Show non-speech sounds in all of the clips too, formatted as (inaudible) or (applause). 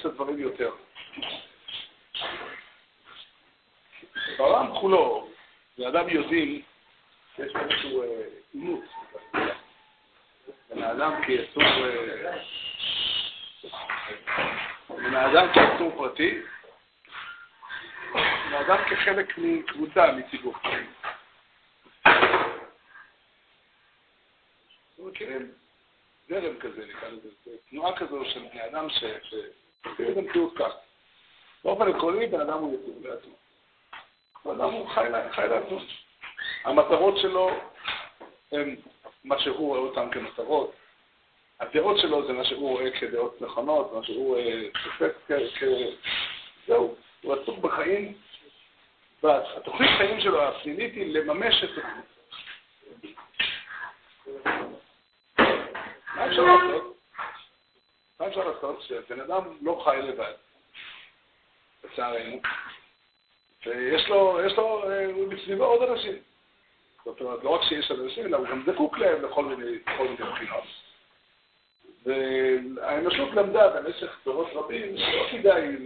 את הדברים יותר. בעולם כולו, בני אדם יודעים שיש איזשהו אה, אימוץ בן האדם כיצור, אה, בן האדם כיצור פרטי, בן האדם כחלק מקבוצה, מציבור. אתם מכירים זרם כזה, נקרא לזה, תנועה כזו של בני אדם שתראו את המציאות כך. באופן עקרוני, בן אדם הוא יצור לעצמו. בן אדם הוא חי לעצמו. המטרות שלו הן מה שהוא רואה אותן כמטרות. הדעות שלו זה מה שהוא רואה כדעות נכונות, מה שהוא תופס כ... זהו, הוא עסוק בחיים, והתוכנית חיים שלו הפנימית היא לממש את עצמו. מה אפשר לעשות? אפשר לעשות? שבן אדם לא חי לבד, לצערנו, ויש לו, יש לו, הוא בסביבו עוד אנשים. זאת אומרת, לא רק שיש אנשים, אלא הוא גם זקוק להם לכל מיני, לכל מיני בחינות. והאנושות למדה במשך דורות רבים שלא כדאי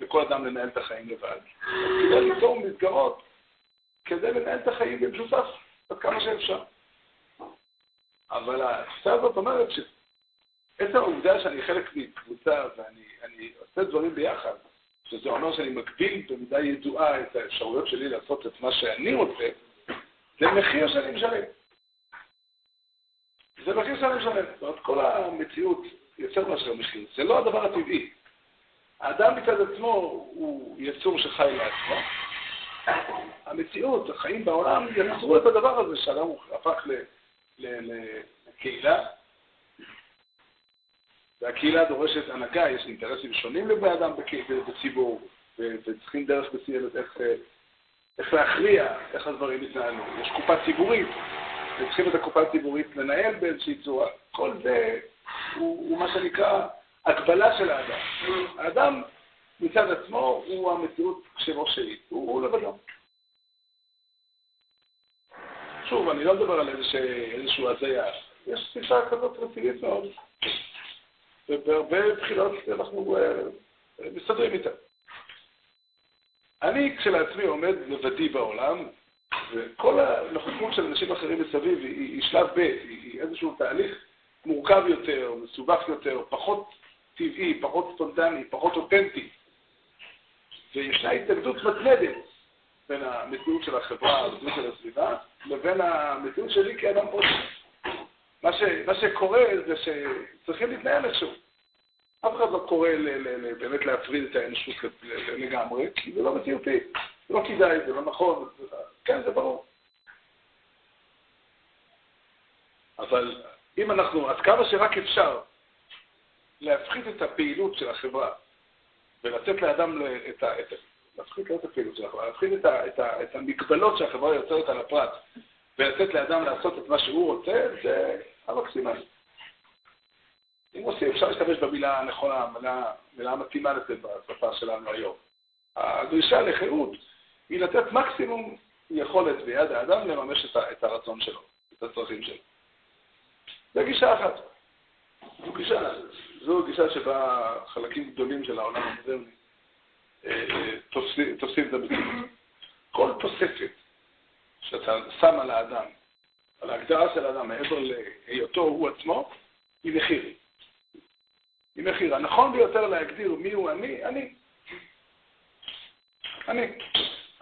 לכל אדם לנהל את החיים לבד. כדאי ליצור מסגרות כדי לנהל את החיים במשותף עד כמה שאפשר. אבל התפיסה הזאת אומרת שעצם העובדה שאני חלק מקבוצה ואני עושה דברים ביחד, שזה אומר שאני מגביל במידה ידועה את האפשרויות שלי לעשות את מה שאני רוצה, זה מחיר שאני משלם. זה מחיר שאני משלם. זאת אומרת, כל המציאות יוצר מאשר מחיר. זה לא הדבר הטבעי. האדם מצד עצמו הוא יצור שחי לעצמו. המציאות, החיים בעולם, יצרו את הדבר הזה שהאדם הפך לקהילה. והקהילה דורשת הנהגה, יש אינטרסים שונים לבני אדם בציבור, וצריכים דרך מסוימת איך, איך להכריע איך הדברים יתנהלו. יש קופה ציבורית, וצריכים את הקופה הציבורית לנהל באיזושהי צורה. כל זה הוא, הוא מה שנקרא הגבלה של האדם. האדם מצד עצמו הוא המציאות שלו שהיא, הוא, הוא לבדו. שוב, אני לא מדבר על איזשהו הזיה. יש תפיסה כזאת רצינית מאוד, ובהרבה בחינות אנחנו uh, מסתדרים איתה. אני כשלעצמי עומד לבדי בעולם, וכל הנוכחות של אנשים אחרים מסביב היא, היא שלב ב', היא, היא איזשהו תהליך מורכב יותר, מסובך יותר, פחות טבעי, פחות ספונטני, פחות אותנטי. וישנה התנגדות מתמדת בין המציאות של החברה, המציאות של הסביבה, לבין המציאות שלי כאדם פרטי. מה, מה שקורה זה שצריכים להתנהל איכשהו. אף אחד לא קורא באמת להפריד את האנושות לגמרי, כי זה לא מציאותי, זה לא כדאי, זה לא נכון, כן, זה ברור. אבל אם אנחנו, עד כמה שרק אפשר, להפחית את הפעילות של החברה ולתת לאדם את ה... להפחית לא את הפעילות של החברה, להפחית את, ה, את, ה, את המגבלות שהחברה יוצרת על הפרט ולתת לאדם לעשות את מה שהוא רוצה, זה המקסימלי. אם עושים, אפשר להשתמש במילה הנכונה, המילה, מילה מתאימה לזה בשפה שלנו היום. הדרישה לחירות היא לתת מקסימום יכולת ביד האדם לממש את, הרצון שלו, את הצרכים שלו. זו גישה אחת. זו גישה, זו גישה שבה חלקים גדולים של העולם המודרני אה, תופסים את המציאות. כל תוספת שאתה שם על האדם, על ההגדרה של האדם, מעבר להיותו הוא עצמו, היא מחיר. היא מחיר. הנכון ביותר להגדיר מי הוא אני, אני. אני.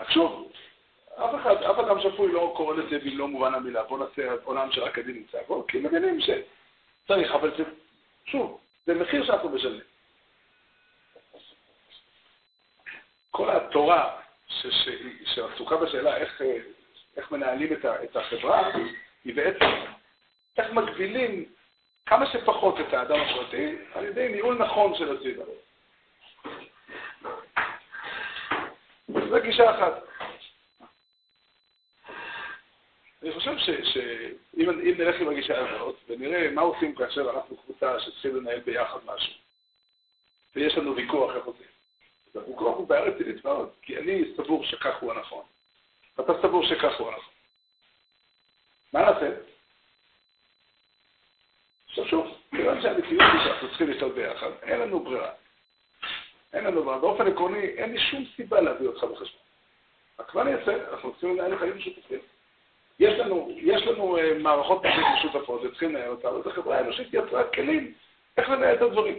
שוב, אף אחד, אף אדם שפוי לא קורא לזה במלוא מובן המילה, בוא נעשה עולם שרק הדין נמצא בו, כי מבינים שצריך, אבל זה, שוב, זה מחיר שאנחנו משלמים. כל התורה שעסוקה בשאלה איך, איך מנהלים את, את החברה, היא בעצם איך מגבילים כמה שפחות את האדם הפרטי על ידי ניהול נכון של הסביבה. זו גישה אחת. אני חושב שאם נלך עם הגישה הזאת ונראה מה עושים כאשר אנחנו קבוצה שצריכים לנהל ביחד משהו, ויש לנו ויכוח איך עושים. הוויכוח הוא בארץ רצינית מאוד, כי אני סבור שכך הוא הנכון, ואתה סבור שכך הוא הנכון. מה נעשה? עכשיו שוב, כיוון שהמציאות היא שאנחנו צריכים לחיות ביחד, אין לנו ברירה. אין לנו ברירה. באופן עקרוני, אין לי שום סיבה להביא אותך בחשבון. רק מה אני אעשה? אנחנו צריכים לנהל חיים משותפים. יש לנו, יש לנו uh, מערכות פרטית משותפות וצריכים לנהל אותה, אבל חברה אנושית יצרה כלים איך לנהל את הדברים.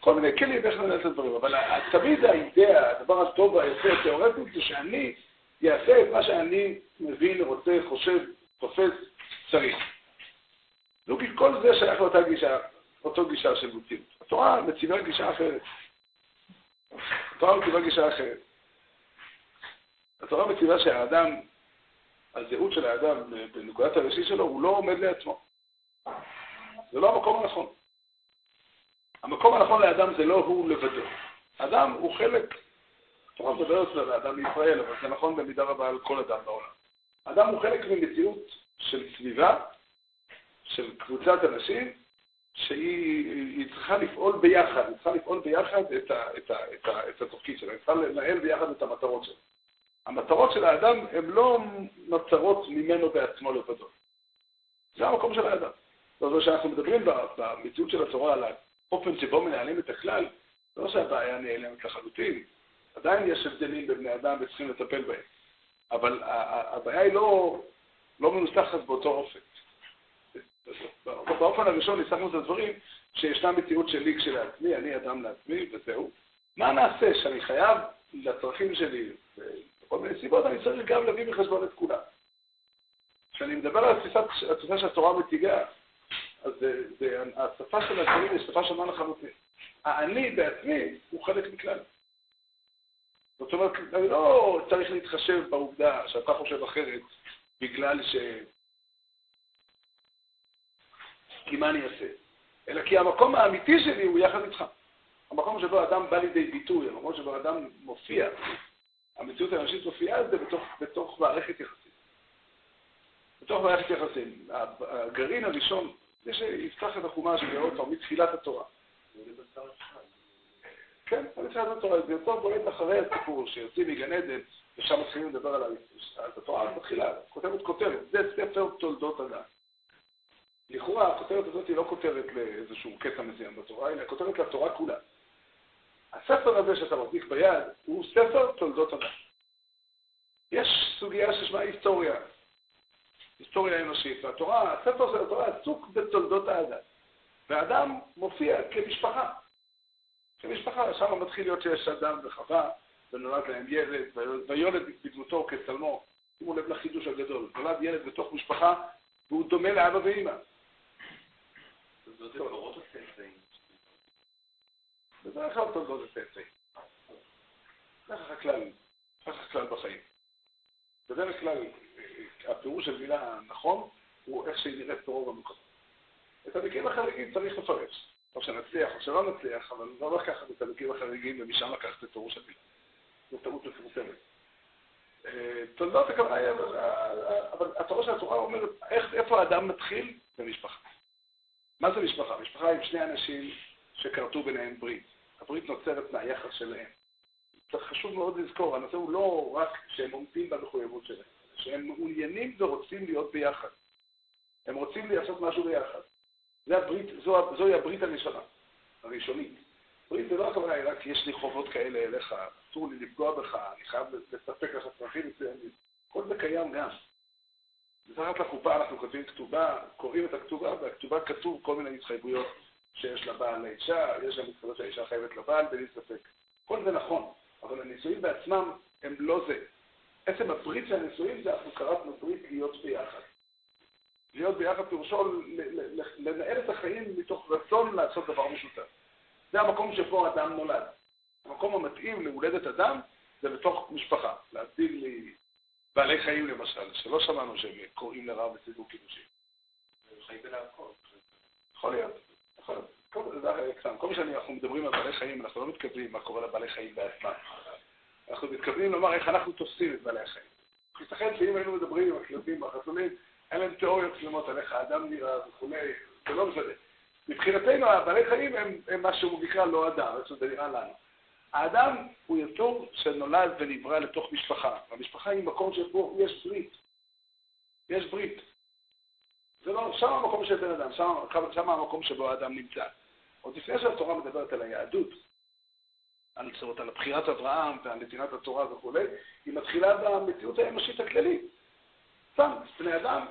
כל מיני כלים איך לנהל את הדברים, אבל תמיד האידאה, הדבר הטוב והיפה התיאורטי זה שאני אעשה את מה שאני מבין, רוצה, חושב, תופס, צריך. לא כי כל זה שייך לאותה גישה, אותו גישה של מציאות. התורה מציבה גישה אחרת. התורה מציבה גישה אחרת. התורה מציבה שהאדם, הזהות של האדם בנקודת הראשית שלו, הוא לא עומד לעצמו. זה לא המקום הנכון. המקום הנכון לאדם זה לא הוא לבדו. אדם הוא חלק, התורה מדברת על האדם בישראל, אבל זה נכון במידה רבה על כל אדם בעולם. אדם הוא חלק ממציאות של סביבה, של קבוצת אנשים, שהיא צריכה לפעול ביחד, היא צריכה לפעול ביחד את, ה, את, ה, את, ה, את התפקיד שלה, היא צריכה לנהל ביחד את המטרות שלה. המטרות של האדם הן לא מטרות ממנו בעצמו לבדו. זה המקום של האדם. זאת אומרת, כשאנחנו מדברים במציאות של התורה על האופן שבו מנהלים את הכלל, לא שהבעיה נעלמת לחלוטין. עדיין יש הבדלים בין בני אדם וצריכים לטפל בהם. אבל הבעיה היא לא, לא מנוסחת באותו אופן. באופן הראשון ניסחנו את הדברים שישנה מציאות שלי כשלעצמי, אני אדם לעצמי, וזהו. מה נעשה שאני חייב לצרכים שלי, בכל מיני סיבות, אני צריך גם להביא בחשבון את כולם. כשאני מדבר על התפיסה שהתורה מציגה, אז זה, זה, השפה של הדברים היא שפה שונה לחלוטין. האני בעצמי הוא חלק מכלל. זאת אומרת, אני לא צריך להתחשב בעובדה שאתה חושב אחרת בגלל ש... כי מה אני אעשה? אלא כי המקום האמיתי שלי הוא יחד איתך. המקום שבו אדם בא לידי ביטוי, המקום שבו אדם מופיע, המציאות האנושית מופיעה זה בתוך, בתוך מערכת יחסים. בתוך מערכת יחסים. הגרעין הראשון זה שיפתח את החומש ועוד פעם, מתחילת התורה. כן, מתחילת התורה, זה יותר בולט אחרי הסיפור שיוצאים מגן עדן, ושם מתחילים לדבר על התורה, מתחילה, כותבת כותרת, זה ספר תולדות אדם. לכאורה הכותרת הזאת היא לא כותרת לאיזשהו קטע מסוים בתורה, אלא כותרת לתורה כולה. הספר הזה שאתה מחזיק ביד הוא ספר תולדות אדם. יש סוגיה ששמה היסטוריה, היסטוריה אנושית, והתורה, הספר של התורה עסוק בתולדות האדם. והאדם מופיע כמשפחה. כמשפחה, שם מתחיל להיות שיש אדם וחווה, ונולד להם ילד, ויולד בדמותו כצלמו. שימו לב לחידוש הגדול, נולד ילד בתוך משפחה, והוא דומה לאבא ואימא. בדרך כלל תולדות הצאצאים. ככה הכלל, ככה הכלל בחיים. בדרך כלל, הפירוש של מילה נכון הוא איך שהיא נראית ברוב המקומות. את המקרים החריגים צריך לפרש. או שנצליח או שלא נצליח, אבל לא לקחת את המקרים החריגים ומשם לקחת את פירוש המילה. זו טעות מפורסמת. אה, תולדות הכוונה היא, אבל התורה של התורה אומרת, איפה האדם מתחיל? במשפחה. מה זה משפחה? משפחה עם שני אנשים שכרתו ביניהם ברית. הברית נוצרת מהיחס שלהם. חשוב מאוד לזכור, הנושא הוא לא רק שהם עומדים במחויבות שלהם, שהם מעוניינים ורוצים להיות ביחד. הם רוצים לעשות משהו ביחד. זה הברית, זו, זוהי הברית הראשונה, הראשונית. ברית זה לא הכוונה, רק יש לי חובות כאלה אליך, אסור לי לפגוע בך, אני חייב לספק לך צרכים מסוימים. כל זה קיים גם. מתחת לחופה אנחנו כותבים כתובה, קוראים את הכתובה, והכתובה כתוב כל מיני התחייבויות שיש לבעל לאישה, יש גם התחייבויות שהאישה חייבת לבעל, בלי ספק. כל זה נכון, אבל הנישואים בעצמם הם לא זה. עצם הברית של הנישואים זה אנחנו קראנו ברית להיות ביחד. להיות ביחד פירושו לנהל את החיים מתוך רצון לעשות דבר משותף. זה המקום שבו אדם נולד. המקום המתאים להולדת אדם זה בתוך משפחה. לי בעלי חיים למשל, שלא שמענו שהם קוראים לרע בסידור קידושים. יכול להיות. יכול להיות. כל מה שאנחנו מדברים על בעלי חיים, אנחנו לא מתכוונים מה קורה לבעלי חיים בעצמם. אנחנו מתכוונים לומר איך אנחנו תופסים את בעלי החיים. ייתכן שאם היינו מדברים עם הכלבים והחתולים, אין להם תיאוריות שלמות על איך האדם נראה וכולי, זה לא משנה. מבחינתנו, הבעלי חיים הם, הם מה שהוא נקרא לא אדם, איך שזה נראה לנו. האדם הוא יצור שנולד ונברא לתוך משפחה, והמשפחה היא מקום שבו יש ברית. יש ברית. זה לא, שם המקום של בן אדם, שם, שם המקום שבו האדם נמצא. עוד לפני שהתורה מדברת על היהדות, על, צורת, על בחירת אברהם ועל נתינת התורה וכולי, היא מתחילה במציאות האנושית הכללית. סתם, בני אדם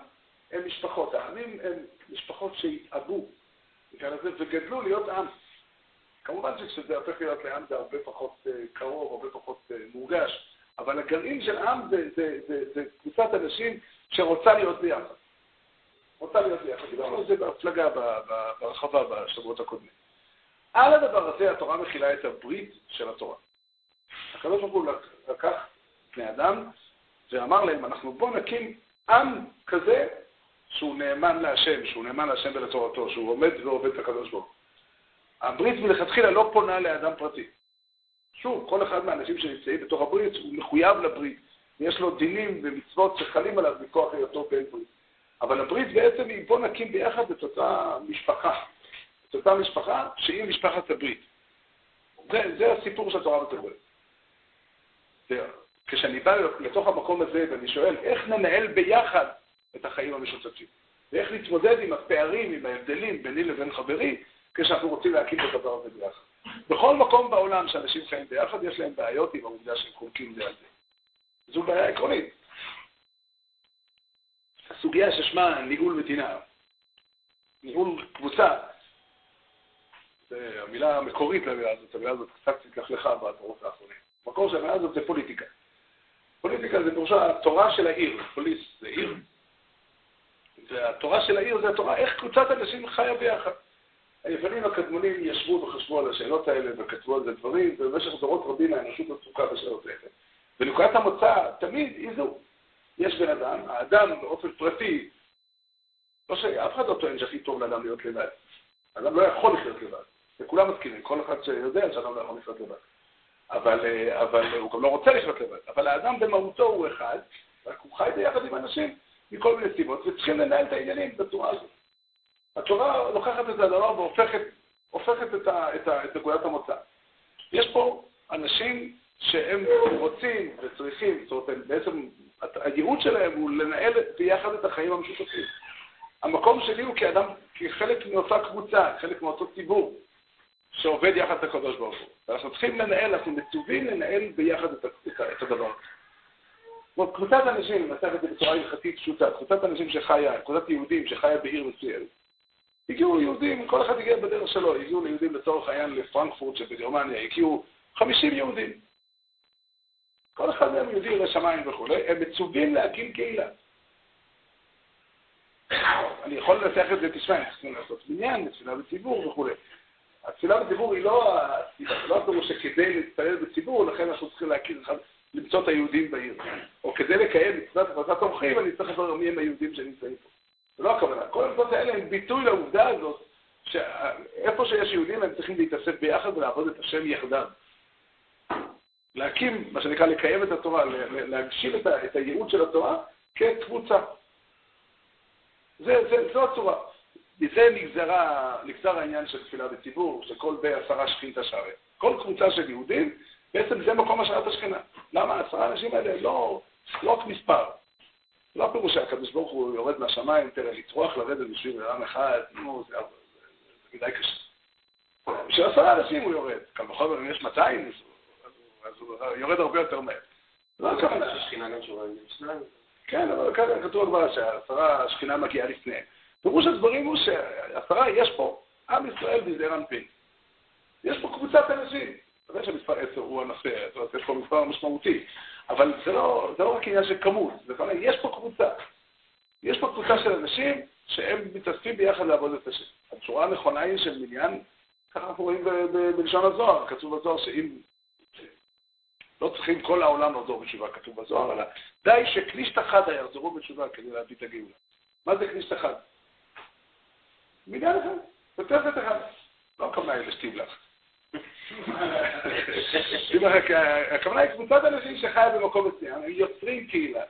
הם משפחות, העמים הם משפחות שהתאבו, וגדלו להיות עם. כמובן שכשזה הופך להיות לעם זה הרבה פחות uh, קרוב, הרבה פחות uh, מורגש, אבל הגרעין של עם זה, זה, זה, זה, זה קבוצת אנשים שרוצה להיות ביחד. רוצה להיות ביחד. דיברנו על זה בהפלגה, ברחבה בשבועות הקודמים. על הדבר הזה התורה מכילה את הברית של התורה. הוא לקח בני אדם ואמר להם, אנחנו בואו נקים עם כזה שהוא נאמן להשם, שהוא נאמן להשם ולתורתו, שהוא עומד ועובד את הוא. הברית מלכתחילה לא פונה לאדם פרטי. שוב, כל אחד מהאנשים שנמצאים בתוך הברית הוא מחויב לברית. יש לו דינים ומצוות שחלים עליו מכוח היותו בן ברית. אבל הברית בעצם היא בוא נקים ביחד את אותה משפחה. את אותה משפחה שהיא משפחת הברית. זה, זה הסיפור שהתורה מדברת. כשאני בא לתוך המקום הזה ואני שואל, איך ננהל ביחד את החיים המשותפים? ואיך להתמודד עם הפערים, עם ההבדלים ביני לבין חברי, כשאנחנו רוצים להקים את הדבר הזה ביחד. בכל מקום בעולם שאנשים חיים ביחד, יש להם בעיות עם העובדה שהם חולקים זה על זה. זו בעיה עקרונית. הסוגיה ששמה ניהול מדינה, ניהול קבוצה, זה המילה המקורית למילה הזאת, המילה הזאת קצת התלכלכה בדורות האחרונים. המקור של המילה הזאת זה פוליטיקה. פוליטיקה זה פירושה התורה של העיר, פוליס זה עיר. והתורה של העיר זה התורה, איך קבוצת אנשים חיה ביחד. היוונים הקדמונים ישבו וחשבו על השאלות האלה וכתבו על זה דברים, ובמשך דורות רבים האנושות עסוקה בשאלות האלה. ונקודת המוצא תמיד היא זו. יש בן אדם, האדם באופן פרטי, לא שאף אחד לא טוען שהכי טוב לאדם להיות לבד. האדם לא יכול לחיות לבד. וכולם מסכימים, כל אחד שיודע שאדם לא יכול לחיות לבד. אבל, אה, אבל הוא גם לא רוצה לחיות לבד. אבל האדם במהותו הוא אחד, רק הוא חי ביחד עם אנשים מכל מיני סיבות, וצריכים לנהל את העניינים בצורה הזאת. התורה לוקחת את זה הדבר והופכת הופכת את, ה, את, ה, את נקודת המוצא. יש פה אנשים שהם רוצים וצריכים, זאת אומרת, בעצם הייעוד שלהם הוא לנהל ביחד את החיים המשותפים. המקום שלי הוא כאדם, כחלק מאותה קבוצה, חלק מאותו ציבור, שעובד יחד את הקדוש ברוך הוא. ואנחנו צריכים לנהל, אנחנו מצווים לנהל ביחד את, את הדבר. זאת קבוצת אנשים, ננסח את זה בצורה הלכתית פשוטה, קבוצת אנשים שחיה, קבוצת יהודים שחיה בעיר מסוימת. הגיעו יהודים, כל אחד הגיע בדרך שלו, הגיעו ליהודים לצורך העניין לפרנקפורט שבגרמניה, הגיעו 50 יהודים. כל אחד מהם יהודי ירא שמיים וכולי, הם מצווים להקים קהילה. (coughs) אני יכול לנסח את זה, תשמע, אנחנו צריכים לעשות בניין, תפילה בציבור וכולי. התפילה בציבור היא לא הסיבה, זה לא הפירוש שכדי להתפלל בציבור, לכן אנחנו צריכים להכיר, למצוא את היהודים בעיר. או כדי לקיים מצוות החלטת תומכים, אני צריך לברר מי הם היהודים שנמצאים פה. זה לא הכוונה. כל המצוות האלה הם ביטוי לעובדה הזאת, שאיפה שיש יהודים הם צריכים להתאסף ביחד ולעבוד את השם יחדיו. להקים, מה שנקרא, לקיים את התורה, להגשים את, את הייעוד של התורה כקבוצה. זה, זה, זו הצורה. מזה נגזרה, נגזר העניין של תפילה בציבור, שכל בי עשרה שכין תשרת. כל קבוצה של יהודים, בעצם זה מקום השערת השכינה. למה? עשרה האנשים האלה לא, לא רק מספר. לא הפירוש שהקדוש ברוך הוא יורד מהשמיים, תראה, לטרוח לרדת בשביל עם אחד, נו, זה, מדי קשה. בשביל עשרה אנשים הוא יורד. קל וחומר, אם יש 200, אז הוא יורד הרבה יותר מהר. לא הכוונה. כן, אבל כאן כתוב כבר שהעשרה השכינה מגיעה לפניהם. פירוש הדברים הוא שעשרה, יש פה עם ישראל בזעיר אנפין. יש פה קבוצת אנשים. אתה יודע שמספר עשר הוא הנושא, זאת אומרת, יש פה מספר משמעותי. אבל זה לא, זה לא רק עניין של כמות, זה יש פה קבוצה. יש פה קבוצה של אנשים שהם מתאספים ביחד לעבוד את השם. הצורה הנכונה היא של מניין, ככה אנחנו רואים בלשון הזוהר, כתוב בזוהר שאם לא צריכים כל העולם לחזור בתשובה, כתוב בזוהר, אלא די שכנישת חדה יחזרו בתשובה כדי להביא את הגאולה. מה זה כנישת חד? מניין אחד, בתוספת אחד. לא היא לשתיב לך. (laughs) הכוונה היא קבוצת אנשים שחיה במקום מסוים, הם יוצרים קהילה.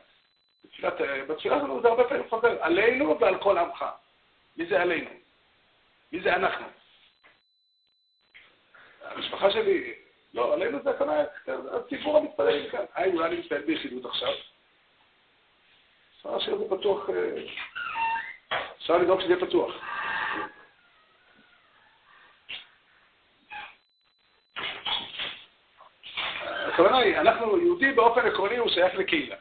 בתפילה שלנו זה הרבה פעמים חוזר, עלינו ועל כל עמך. מי זה עלינו? מי זה אנחנו? המשפחה שלי, לא, עלינו זה הכוונה, הציבור המתפלל כאן. היי, אולי אני מתפלל ביחידות עכשיו. אפשר להשאיר את זה פתוח, אה, אפשר לדאוג שזה יהיה פתוח. הכוונה היא, אנחנו, יהודי באופן עקרוני הוא שייך לקהילה.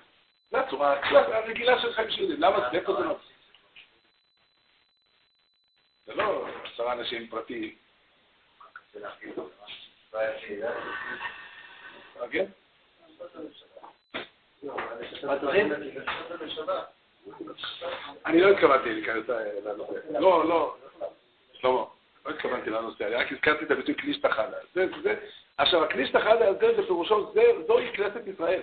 זו הצורה הרגילה של חיים של יהודים. למה, איפה זה נוצר? זה לא עשרה אנשים פרטיים. אני לא התכוונתי להיכנס לנושא. לא, לא, שלמה, לא התכוונתי לנושא, אני רק הזכרתי את הביטוי קלישתא חדה. עכשיו, הקלישתא חדה הזה, בפירושו, זוהי כנסת ישראל.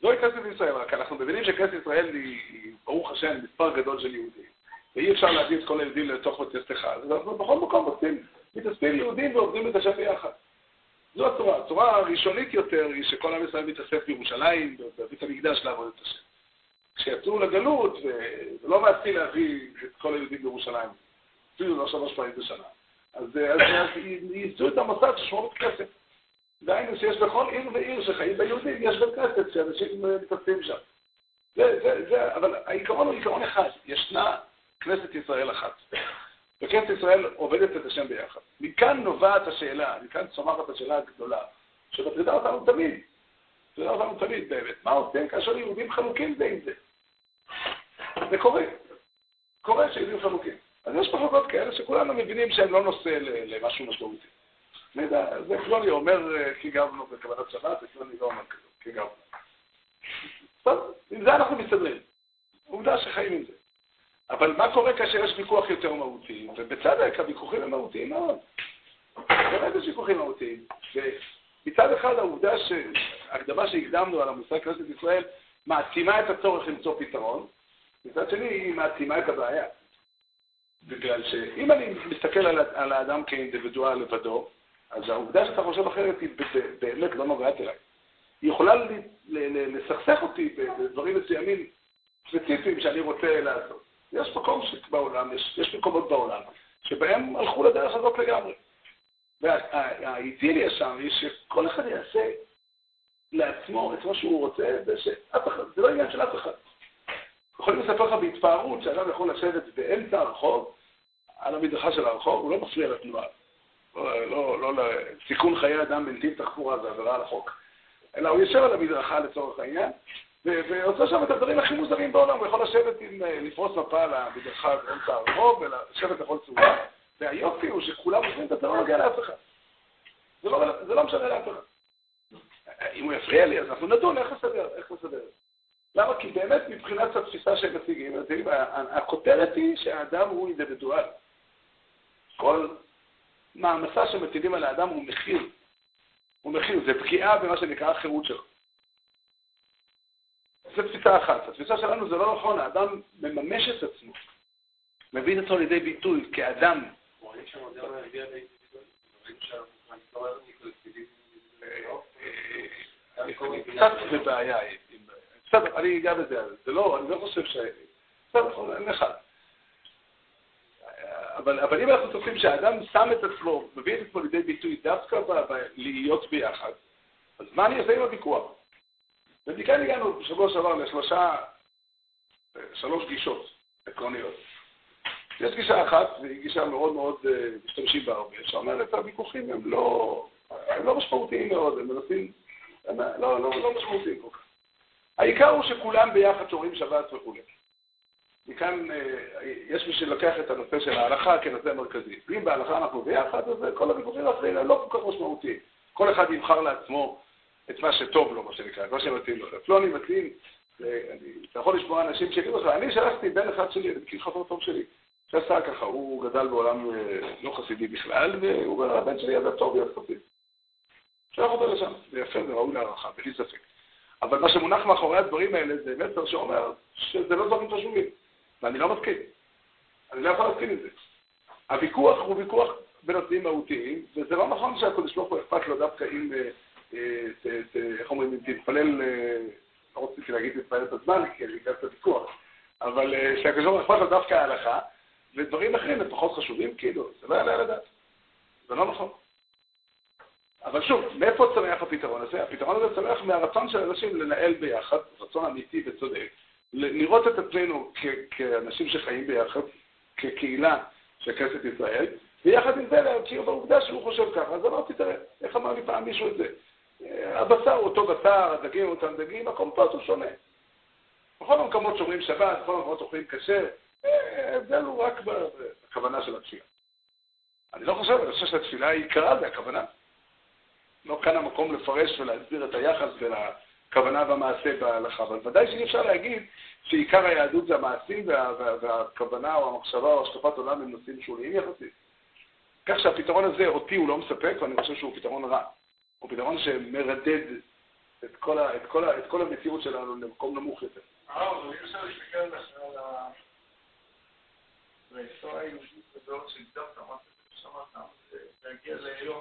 זוהי כנסת ישראל, רק אנחנו מבינים שכנסת ישראל היא, ברוך השם, מספר גדול של יהודים. ואי אפשר להביא את כל היהודים לתוך בית אחד, אז אנחנו בכל מקום עושים, מתאספים יהודים ועובדים את השם ביחד. זו התורה. התורה הראשונית יותר היא שכל עם ישראל מתאסף בירושלים, בבית המקדש לעבוד את השם. כשיצאו לגלות, זה לא מעשי להביא את כל היהודים בירושלים, אפילו לא שלוש פעמים בשנה. אז, אז ייסדו את המוסד של שמורת כסף. דהיינו שיש בכל עיר ועיר שחיים ביהודים, יש בית כנסת שאנשים מתאספים שם. זה, זה, זה, אבל העיקרון הוא עיקרון אחד, ישנה כנסת ישראל אחת. וכנסת ישראל עובדת את השם ביחד. מכאן נובעת השאלה, מכאן צומחת השאלה הגדולה, שמטרידה אותנו תמיד. מטרידה אותנו תמיד באמת. מה עושים כאשר יהודים חלוקים זה עם זה? זה קורה. קורה שיהודים חלוקים. אז יש מחלוקות כאלה שכולנו מבינים שהם לא נושא למשהו משמעותי. זה פלוני אומר אה, כי גבנו בכוונת שבת, ופלוני לא אומר כי גבנו. טוב, עם זה אנחנו מסתדרים. עובדה שחיים עם זה. אבל מה קורה כאשר יש ויכוח יותר מהותי? ובצדק, הוויכוחים הם מהותיים מאוד. באמת יש ויכוחים מהותיים. ומצד אחד העובדה שהקדמה שהקדמנו על המושג כנסת ישראל מעצימה את הצורך למצוא פתרון, מצד שני היא מעצימה את הבעיה. בגלל שאם אני מסתכל על, על האדם כאינדיבידואל לבדו, אז העובדה שאתה חושב אחרת היא באמת לא נוגעת אליי. היא יכולה לסכסך אותי בדברים מסוימים ספציפיים שאני רוצה לעשות. יש מקום בעולם, יש, יש מקומות בעולם, שבהם הלכו לדרך הזאת לגמרי. והאידיליה שם היא שכל אחד יעשה לעצמו את מה שהוא רוצה, ושאף אחד, זה לא עניין של אף אחד. יכולים לספר לך בהתפארות שאדם יכול לשבת באמצע הרחוב, על המדרכה של הרחוב, הוא לא מפריע לתנועה. לא, לא, לא, סיכון חיי אדם בנתיב תחבורה זה עבירה על החוק. אלא הוא יושב על המדרכה לצורך העניין, ועושה שם את הדברים הכי מוזרים בעולם, הוא יכול לשבת עם, אה, לפרוס מפה על המדרכה באמצע הרחוב, ולשבת לכל צורה, והיופי הוא שכולם עושים את זה, לא נוגע לאף אחד. זה לא, זה לא משנה לאף אחד. אם הוא יפריע לי, אז אנחנו נדון איך לסדר, איך לסדר. למה? כי באמת מבחינת התפיסה שהם מציגים, הכותרת היא שהאדם הוא אינדיבידואל. כל מעמסה שמטילים על האדם הוא מחיר. הוא מחיר, זה פגיעה במה שנקרא החירות שלו. זו תפיסה אחת. התפיסה שלנו זה לא נכון, האדם מממש את עצמו, מביא את עצמו לידי ביטוי כאדם. קצת בבעיה. בסדר, אני אגע בזה. זה לא, אני לא חושב ש... בסדר, אין אחד. אבל, אבל אם אנחנו צופים שהאדם שם את עצמו, מביא את עצמו לידי ביטוי דווקא להיות ביחד, אז מה אני אעשה עם הוויכוח? ומכאן הגענו בשבוע שעבר לשלושה, שלוש גישות עקרוניות. יש גישה אחת, והיא גישה מאוד מאוד אה, משתמשים בה הרבה, שאומרת הוויכוחים הם לא, הם לא משמעותיים מאוד, הם מנסים, הם לא, לא, לא משמעותיים כל כך. העיקר הוא שכולם ביחד שומרים שבת וכו'. מכאן אה, יש מי שלוקח את הנושא של ההלכה כנושא מרכזי. אם בהלכה אנחנו ביחד, אז כל הוויכוחים האחרים הם לא כל כך משמעותיים. כל אחד יבחר לעצמו את מה שטוב לו, מה שנקרא, את מה שמתאים לו. פלוני מתאים, אתה יכול לשמוע אנשים שיגידו לך, אני שלחתי בן אחד שלי, אני מכיר חבר טוב שלי, שעשה ככה, הוא גדל בעולם אה, לא חסידי בכלל, והוא אומר, הבן שלי היה טוב להיות חסיד. שולח אותו לשם. זה יפה, זה ראוי להערכה, בלי ספק. אבל מה שמונח מאחורי הדברים האלה זה מסר שאומר שזה לא דברים חשובים, ואני לא מסכים. אני לא יכול להסכים עם זה. הוויכוח הוא ויכוח בנושאים מהותיים, וזה לא נכון שהקדוש ברוך הוא אכפת לו דווקא אם, אה, אה, איך אומרים, אם תתפלל, אה, לא רציתי להגיד תתפלל את הזמן, כי אני אקרא את הוויכוח, אבל שהקדוש ברוך הוא אכפת לו דווקא ההלכה, ודברים אחרים הם פחות חשובים, כאילו, זה לא יעלה על הדעת. זה לא נכון. אבל שוב, מאיפה צומח הפתרון הזה? הפתרון הזה צומח מהרצון של אנשים לנהל ביחד, רצון אמיתי וצודק, לראות את עצמנו כאנשים שחיים ביחד, כקהילה של כנסת ישראל, ויחד עם זה להכיר בעובדה שהוא חושב ככה. אז אמרתי, תראה, איך אמר לי פעם מישהו את זה? הבשר הוא אותו בשר, הדגים אותם דגים, הקומפוט הוא שונה. בכל המקומות שומרים שבת, בכל המקומות אוכלים כשר, ההבדל הוא רק בכוונה של התפילה. אני לא חושב, אני חושב שהתפילה היא עיקרה, זה הכוונה. לא כאן המקום לפרש ולהסביר את היחס בין הכוונה והמעשה בהלכה, אבל ודאי שאי אפשר להגיד שעיקר היהדות זה המעשים וה, וה, והכוונה או המחשבה או השקפת עולם הם נושאים שוליים יחסית. כך שהפתרון הזה אותי הוא לא מספק ואני חושב שהוא פתרון רע. הוא פתרון שמרדד את כל, ה, את כל, ה, את כל המציאות שלנו למקום נמוך יותר. אה, אבל אי אפשר להסתכל על ההיסטוריה היהודית הזאת שהגדרת, מה שאמרת, להגיע ליום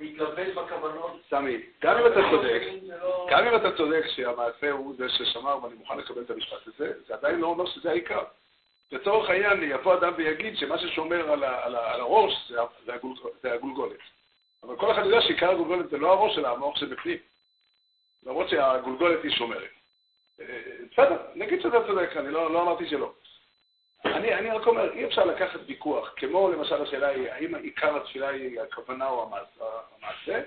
להתלבט בכוונות. סמי, גם אם אתה צודק, גם אם אתה צודק שהמעשה הוא זה ששמר ואני מוכן לקבל את המשפט הזה, זה עדיין לא אומר שזה העיקר. לצורך העניין, יבוא אדם ויגיד שמה ששומר על, ה, על, ה, על הראש זה, זה, הגול, זה הגולגולת. אבל כל אחד יודע שעיקר הגולגולת זה לא הראש שלה, המוח שבפנים. למרות שהגולגולת היא שומרת. אה, בסדר, נגיד שאתה צודק, אני לא, לא אמרתי שלא. אני, אני רק אומר, אי אפשר לקחת ויכוח, כמו למשל השאלה היא, האם עיקר התפילה היא הכוונה או המעשה,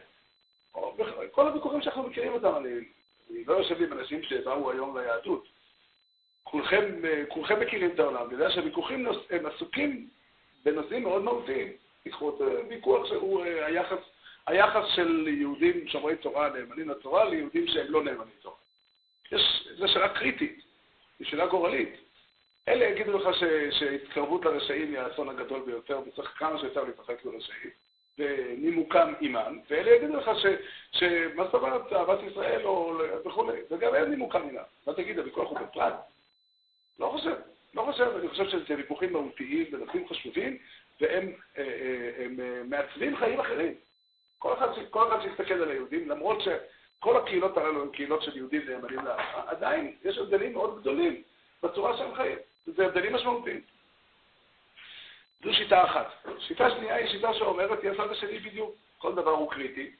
או כל הוויכוחים שאנחנו מכירים אותם, אני, אני לא יושב עם אנשים שבאו היום ליהדות. כולכם, כולכם מכירים את העולם, בגלל שהוויכוחים הם עסוקים בנושאים מאוד מהותיים. תיקחו את ויכוח שהוא אה, היחס, היחס של יהודים שומרי תורה נאמנים לתורה ליהודים שהם לא נאמנים לתורה. יש, זו שאלה קריטית, זו שאלה גורלית. אלה יגידו לך שהתקרבות לרשעים היא האסון הגדול ביותר, וצריך כמה שיותר להתרחק לרשעים, ונימוקם עימם, ואלה יגידו לך שמה זאת אומרת, אהבת ישראל או וכולי, וגם אין נימוקם עימם. מה תגיד, הוויכוח הוא בפרט? לא חושב, לא חושב, אני חושב שזה ויכוחים מהותיים ונושאים חשובים, והם אה, אה, אה, מעצבים חיים אחרים. כל אחד, כל אחד שיסתכל על היהודים, למרות שכל הקהילות הללו הן קהילות של יהודים נאמנים להלכה, עדיין יש הבדלים מאוד גדולים בצורה שהם חיים. זה הבדלים משמעותיים. זו שיטה אחת. שיטה שנייה היא שיטה שאומרת, היא הצד השני בדיוק. כל דבר הוא קריטי,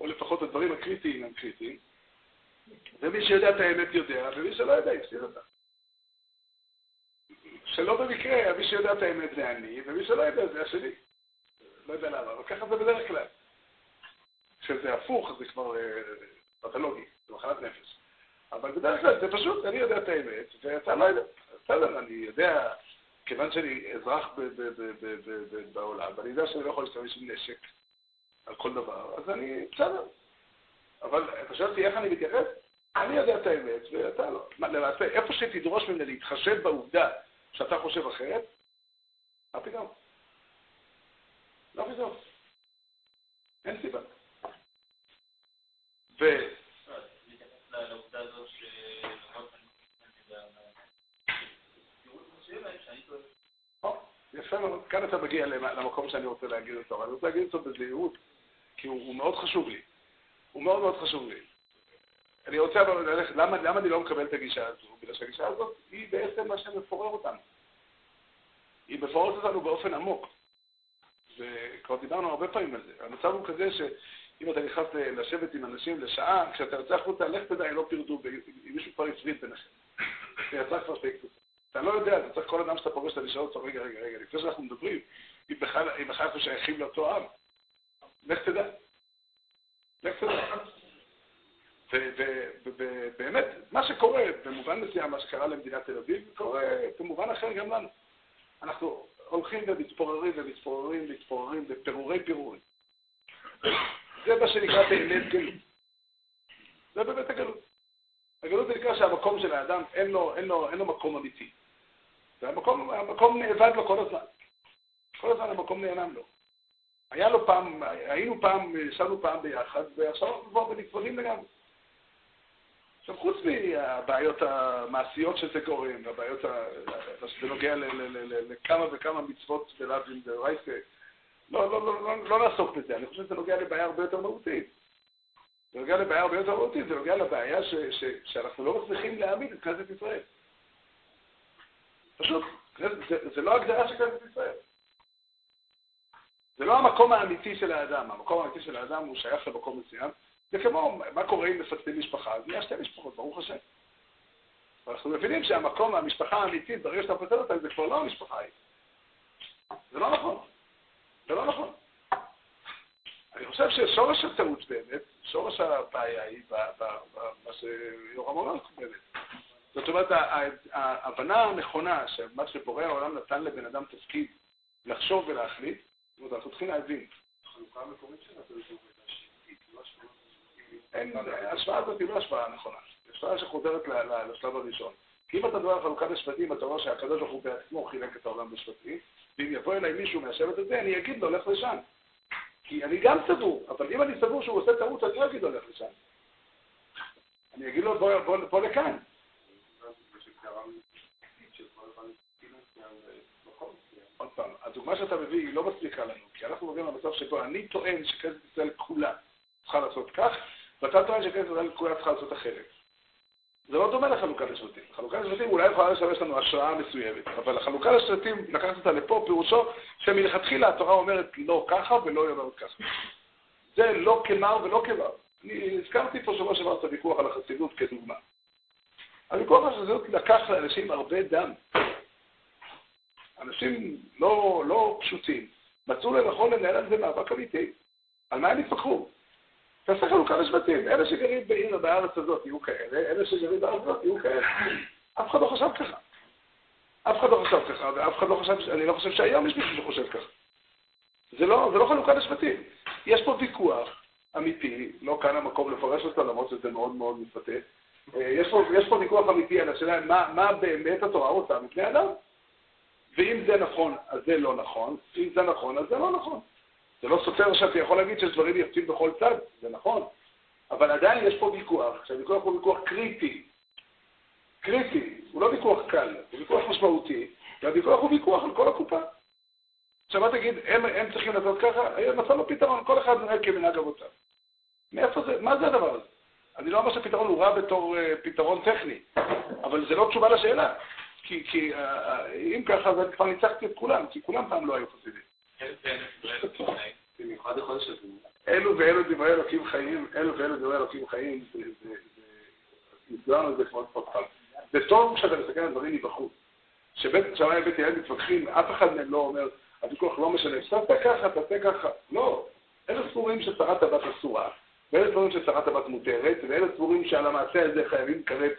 או לפחות הדברים הקריטיים הם קריטיים, ומי שיודע את האמת יודע, ומי שלא יודע יפסיד אותה. שלא במקרה, מי שיודע את האמת זה אני, ומי שלא יודע זה השני. לא יודע למה, אבל ככה זה בדרך כלל. כשזה הפוך, זה כבר אה, פתולוגי, זה מחלת נפש. אבל בדרך כלל זה פשוט, אני יודע את האמת, ואתה לא יודע. בסדר, אני יודע, כיוון שאני אזרח בעולם, ואני יודע שאני לא יכול להשתמש עם נשק על כל דבר, אז אני, בסדר. אבל אתה שואל אותי איך אני מתייחס? אני יודע את האמת, ואתה לא. למעשה, איפה שתדרוש ממני להתחשב בעובדה שאתה חושב אחרת, מה פתאום? לא פתאום. אין סיבה. ו... לעובדה הזאת יפה מאוד, כאן אתה מגיע למקום שאני רוצה להגיד אותו, אני רוצה להגיד אותו בזהירות, כי הוא, הוא מאוד חשוב לי. הוא מאוד מאוד חשוב לי. אני רוצה אבל ללכת, למה, למה אני לא מקבל את הגישה הזו? בגלל שהגישה הזאת היא בעצם מה שמפורר אותנו. היא מפוררת אותנו באופן עמוק. וכבר דיברנו הרבה פעמים על זה. המצב הוא כזה שאם אתה נכנס לשבת עם אנשים לשעה, כשאתה יוצא החוצה, לך תדע אם לא פירדו, אם מישהו כבר הפריד ביניכם. זה יצא כבר שתי קבוצות. אתה לא יודע, אתה צריך כל אדם שאתה פוגש, אתה לשאול אותו, רגע, רגע, רגע, לפני שאנחנו מדברים, אם בכלל אנחנו שייכים לאותו עם. לך תדע. לך תדע. ובאמת, מה שקורה, במובן מסוים, מה שקרה למדינת תל אביב, קורה במובן אחר גם לנו. אנחנו הולכים ומתפוררים ומתפוררים ומתפוררים בפירורי פירורים. זה מה שנקרא באמת גלות. זה באמת הגלות. הגלות זה נקרא שהמקום של האדם אין לו, אין לו, אין לו מקום אמיתי. והמקום המקום נאבד לו כל הזמן. כל הזמן המקום נעלם לו. היה לו פעם, היינו פעם, ישבנו פעם ביחד, ועכשיו אנחנו כבר בנפרדים לגמרי. עכשיו, חוץ מהבעיות המעשיות שזה גורם, והבעיות, שזה נוגע לכמה וכמה מצוות ולאווים דרייסה, לא, לא, לא, לא, לא נעסוק בזה, אני חושב שזה נוגע לבעיה הרבה יותר מהותית. זה נוגע לבעיה הרבה יותר מהותית, זה נוגע לבעיה ש, ש, שאנחנו לא מצליחים להעמיד את כנסת ישראל. פשוט, זה, לא הגדרה של כנסת ישראל. זה לא המקום האמיתי של האדם, המקום האמיתי של האדם הוא שייך למקום מסוים, זה כמו, מה קורה אם מפצלים משפחה? אז נהיה שתי משפחות, ברוך השם. אנחנו מבינים שהמקום, המשפחה האמיתית, ברגע שאתה מפצל אותה, זה כבר לא המשפחה ההיא. זה לא נכון. זה לא נכון. אני חושב ששורש הטעות באמת, שורש הבעיה היא במה שיורם אומר באמת. זאת אומרת, ההבנה הנכונה שמה שבורא העולם נתן לבן אדם תפקיד לחשוב ולהחליט, זאת אומרת, אנחנו צריכים להבין. החלוקה המקומית שלה זה ההשוואה הזאת היא לא השוואה נכונה. היא השוואה שחוזרת לשלב הראשון. כי אם אתה מדבר על חלוקת השבטים, אתה רואה שהקדוש ברוך הוא בעצמו חילק את העולם בשבטים, ואם יבוא אליי מישהו מהשבט הזה, אני אגיד לו, לך לשם. כי אני גם סבור, אבל אם אני סבור שהוא עושה טעות, אני לא אגיד לו, לך לשם. אני אגיד לו, בוא, בוא, בוא לכאן. עוד פעם, הדוגמה שאתה מביא היא לא מספיקה לנו, כי אנחנו מגיעים למצב שבו אני טוען שכנסת ישראל כולה צריכה לעשות כך, ואתה טוען שכנסת ישראל כולה צריכה לעשות אחרת. זה לא דומה לחלוקה לשבטים. חלוקה לשבטים אולי יכולה לשמש לנו השראה מסוימת, אבל החלוקה לשבטים, לקחת אותה לפה, פירושו שמלכתחילה התורה אומרת לא ככה ולא אומרת ככה. זה לא כמר ולא כמר. אני הזכרתי פה שבוע שעבר את הוויכוח על החסידות כדוגמה. הוויכוח על החסידות לקח לאנשים הרבה דם. אנשים לא, לא פשוטים מצאו לנכון לנהל על זה מאבק אמיתי. על מה הם התווכחו? תעשה חלוקה לשבטים. אלה שגרים בעיר, בארץ הזאת יהיו כאלה, אלה שגרים בארץ הזאת יהיו כאלה. אף אחד לא חשב ככה. אף אחד לא חשב ככה, ואף אחד לא חשב, אני לא חושב שהיום יש מישהו שחושב ככה. זה לא, זה לא חלוקה לשבטים. יש פה ויכוח אמיתי, לא כאן המקום לפרש אותו, למרות שזה מאוד מאוד מתבטא. אה, יש פה ויכוח אמיתי על השאלה מה, מה באמת התורה רוצה מפני אדם. ואם זה נכון, אז זה לא נכון, אם זה נכון, אז זה לא נכון. זה לא סותר שאתה יכול להגיד שיש דברים יפים בכל צד, זה נכון, אבל עדיין יש פה ויכוח, שהוויכוח הוא ויכוח קריטי. קריטי, הוא לא ויכוח קל, הוא ויכוח משמעותי, והוויכוח הוא ויכוח על כל הקופה. עכשיו מה תגיד, הם, הם צריכים לעשות ככה? מצאנו פתרון, כל אחד נראה כמנהג אבותיו. מאיפה זה, מה זה הדבר הזה? אני לא אומר שהפתרון הוא רע בתור uh, פתרון טכני, אבל זה לא תשובה לשאלה. כי, כי uh, uh, אם ככה, אז אני כבר ניצחתי את כולם, כי כולם פעם לא היו חסידים. אלו ואלו דברי אלוקים חיים, אלו ואלו דברי אלוקים חיים, נסגרנו על זה כבר עוד פעם. זה טוב כשאתה מסתכל על דברים מבחוץ. כשבית שמאי ובית הילד מתווכחים, אף אחד מהם לא אומר, הוויכוח לא משנה, תעשה ככה, תעשה ככה. לא. אלה סבורים שצרת הבת אסורה, ואלה סבורים שצרת הבת מותרת, ואלה סבורים שעל המעשה הזה חייבים כרת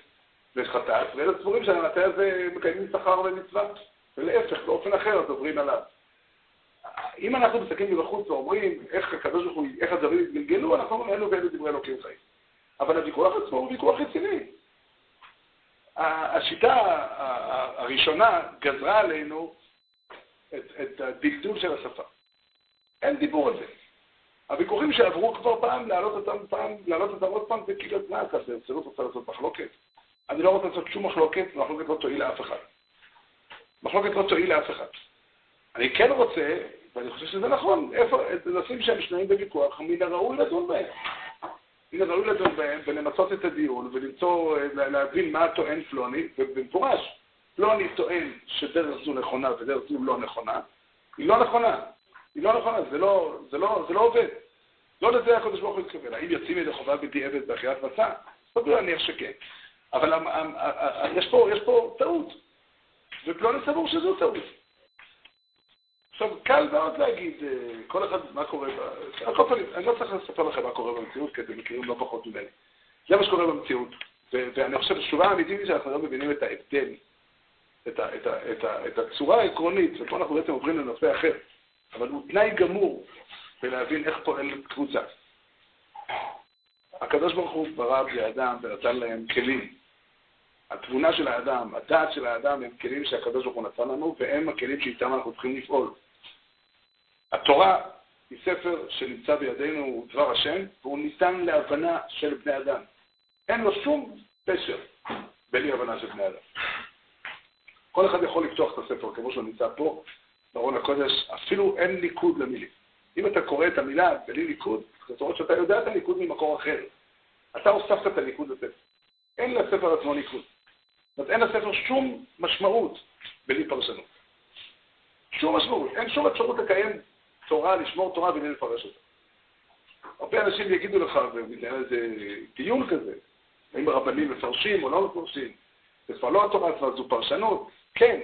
וחטאת, ואלה סבורים שעל המעשה הזה מקיימים שכר ומצווה, ולהפך, באופן אחר אז עוברים עליו. אם אנחנו מסתכלים מבחוץ ואומרים איך הקדוש ברוך הוא, איך הדברים התגלגלו, אנחנו אומרים אלו ואלו דברי אלוקים חיים. אבל הוויכוח עצמו הוא ויכוח רציני. השיטה הראשונה גזרה עלינו את, את הדקדול של השפה. אין דיבור על זה. הוויכוחים שעברו כבר פעם, להעלות אותם פעם, להעלות אותם עוד פעם, זה כאילו, מה אתה עושה? זה לא רוצה לעשות מחלוקת. אני לא רוצה לעשות שום מחלוקת, מחלוקת לא תועיל לאף אחד. מחלוקת לא תועיל לאף אחד. אני כן רוצה, ואני חושב שזה נכון, איפה, נושאים שהם שנויים בוויכוח, מן הראוי לדון בהם. מן הראוי לדון בהם ולמצות את הדיון ולמצוא, להבין מה טוען פלוני, ובמפורש, פלוני טוען שדרך זו נכונה ודרך זו לא נכונה, היא לא נכונה. היא לא נכונה, זה לא, זה לא, זה לא עובד. לא לזה הקדוש ברוך הוא התכוון. האם יוצאים ידי חובה בדיעבד באכילת מצה? סביר להניח שכן. אבל יש פה, יש פה טעות, ופלוני סבור שזו טעות. עכשיו, קל מאוד להגיד, אה, כל אחד, מה קורה, על כל פנים, אני לא צריך לספר לכם מה קורה במציאות, כי אתם מכירים לא פחות ממני. זה מה שקורה במציאות. ואני חושב, התשובה האמיתית היא שאנחנו לא מבינים את ההבדל, את, ה, את, ה, את, ה, את הצורה העקרונית, ופה אנחנו בעצם עוברים לנושא אחר, אבל הוא תנאי גמור בלהבין איך פועלת קבוצה. הקדוש ברוך הוא ברא בני אדם ונתן להם כלים. התבונה של האדם, הדעת של האדם, הם כלים שהקדוש ברוך הוא נתן לנו, והם הכלים שאיתם אנחנו צריכים לפעול. התורה היא ספר שנמצא בידינו, הוא דבר השם, והוא ניתן להבנה של בני אדם. אין לו שום פשר בלי הבנה של בני אדם. כל אחד יכול לפתוח את הספר כמו שהוא נמצא פה, בארון הקודש, אפילו אין ליכוד למילים. אם אתה קורא את המילה בלי ליכוד, זאת אומרת שאתה יודע את הליכוד ממקור אחר. אתה הוספת את הליכוד לספר. אין לספר עצמו ליכוד. זאת אין לספר שום משמעות בלי פרשנות. שום משמעות. אין שום אפשרות לקיים תורה, לשמור תורה בלי לפרש אותה. הרבה אנשים יגידו לך, ובגלל איזה דיון כזה, האם הרבנים מפרשים או לא מפרשים, זה כבר לא התורה, כבר זו פרשנות. כן,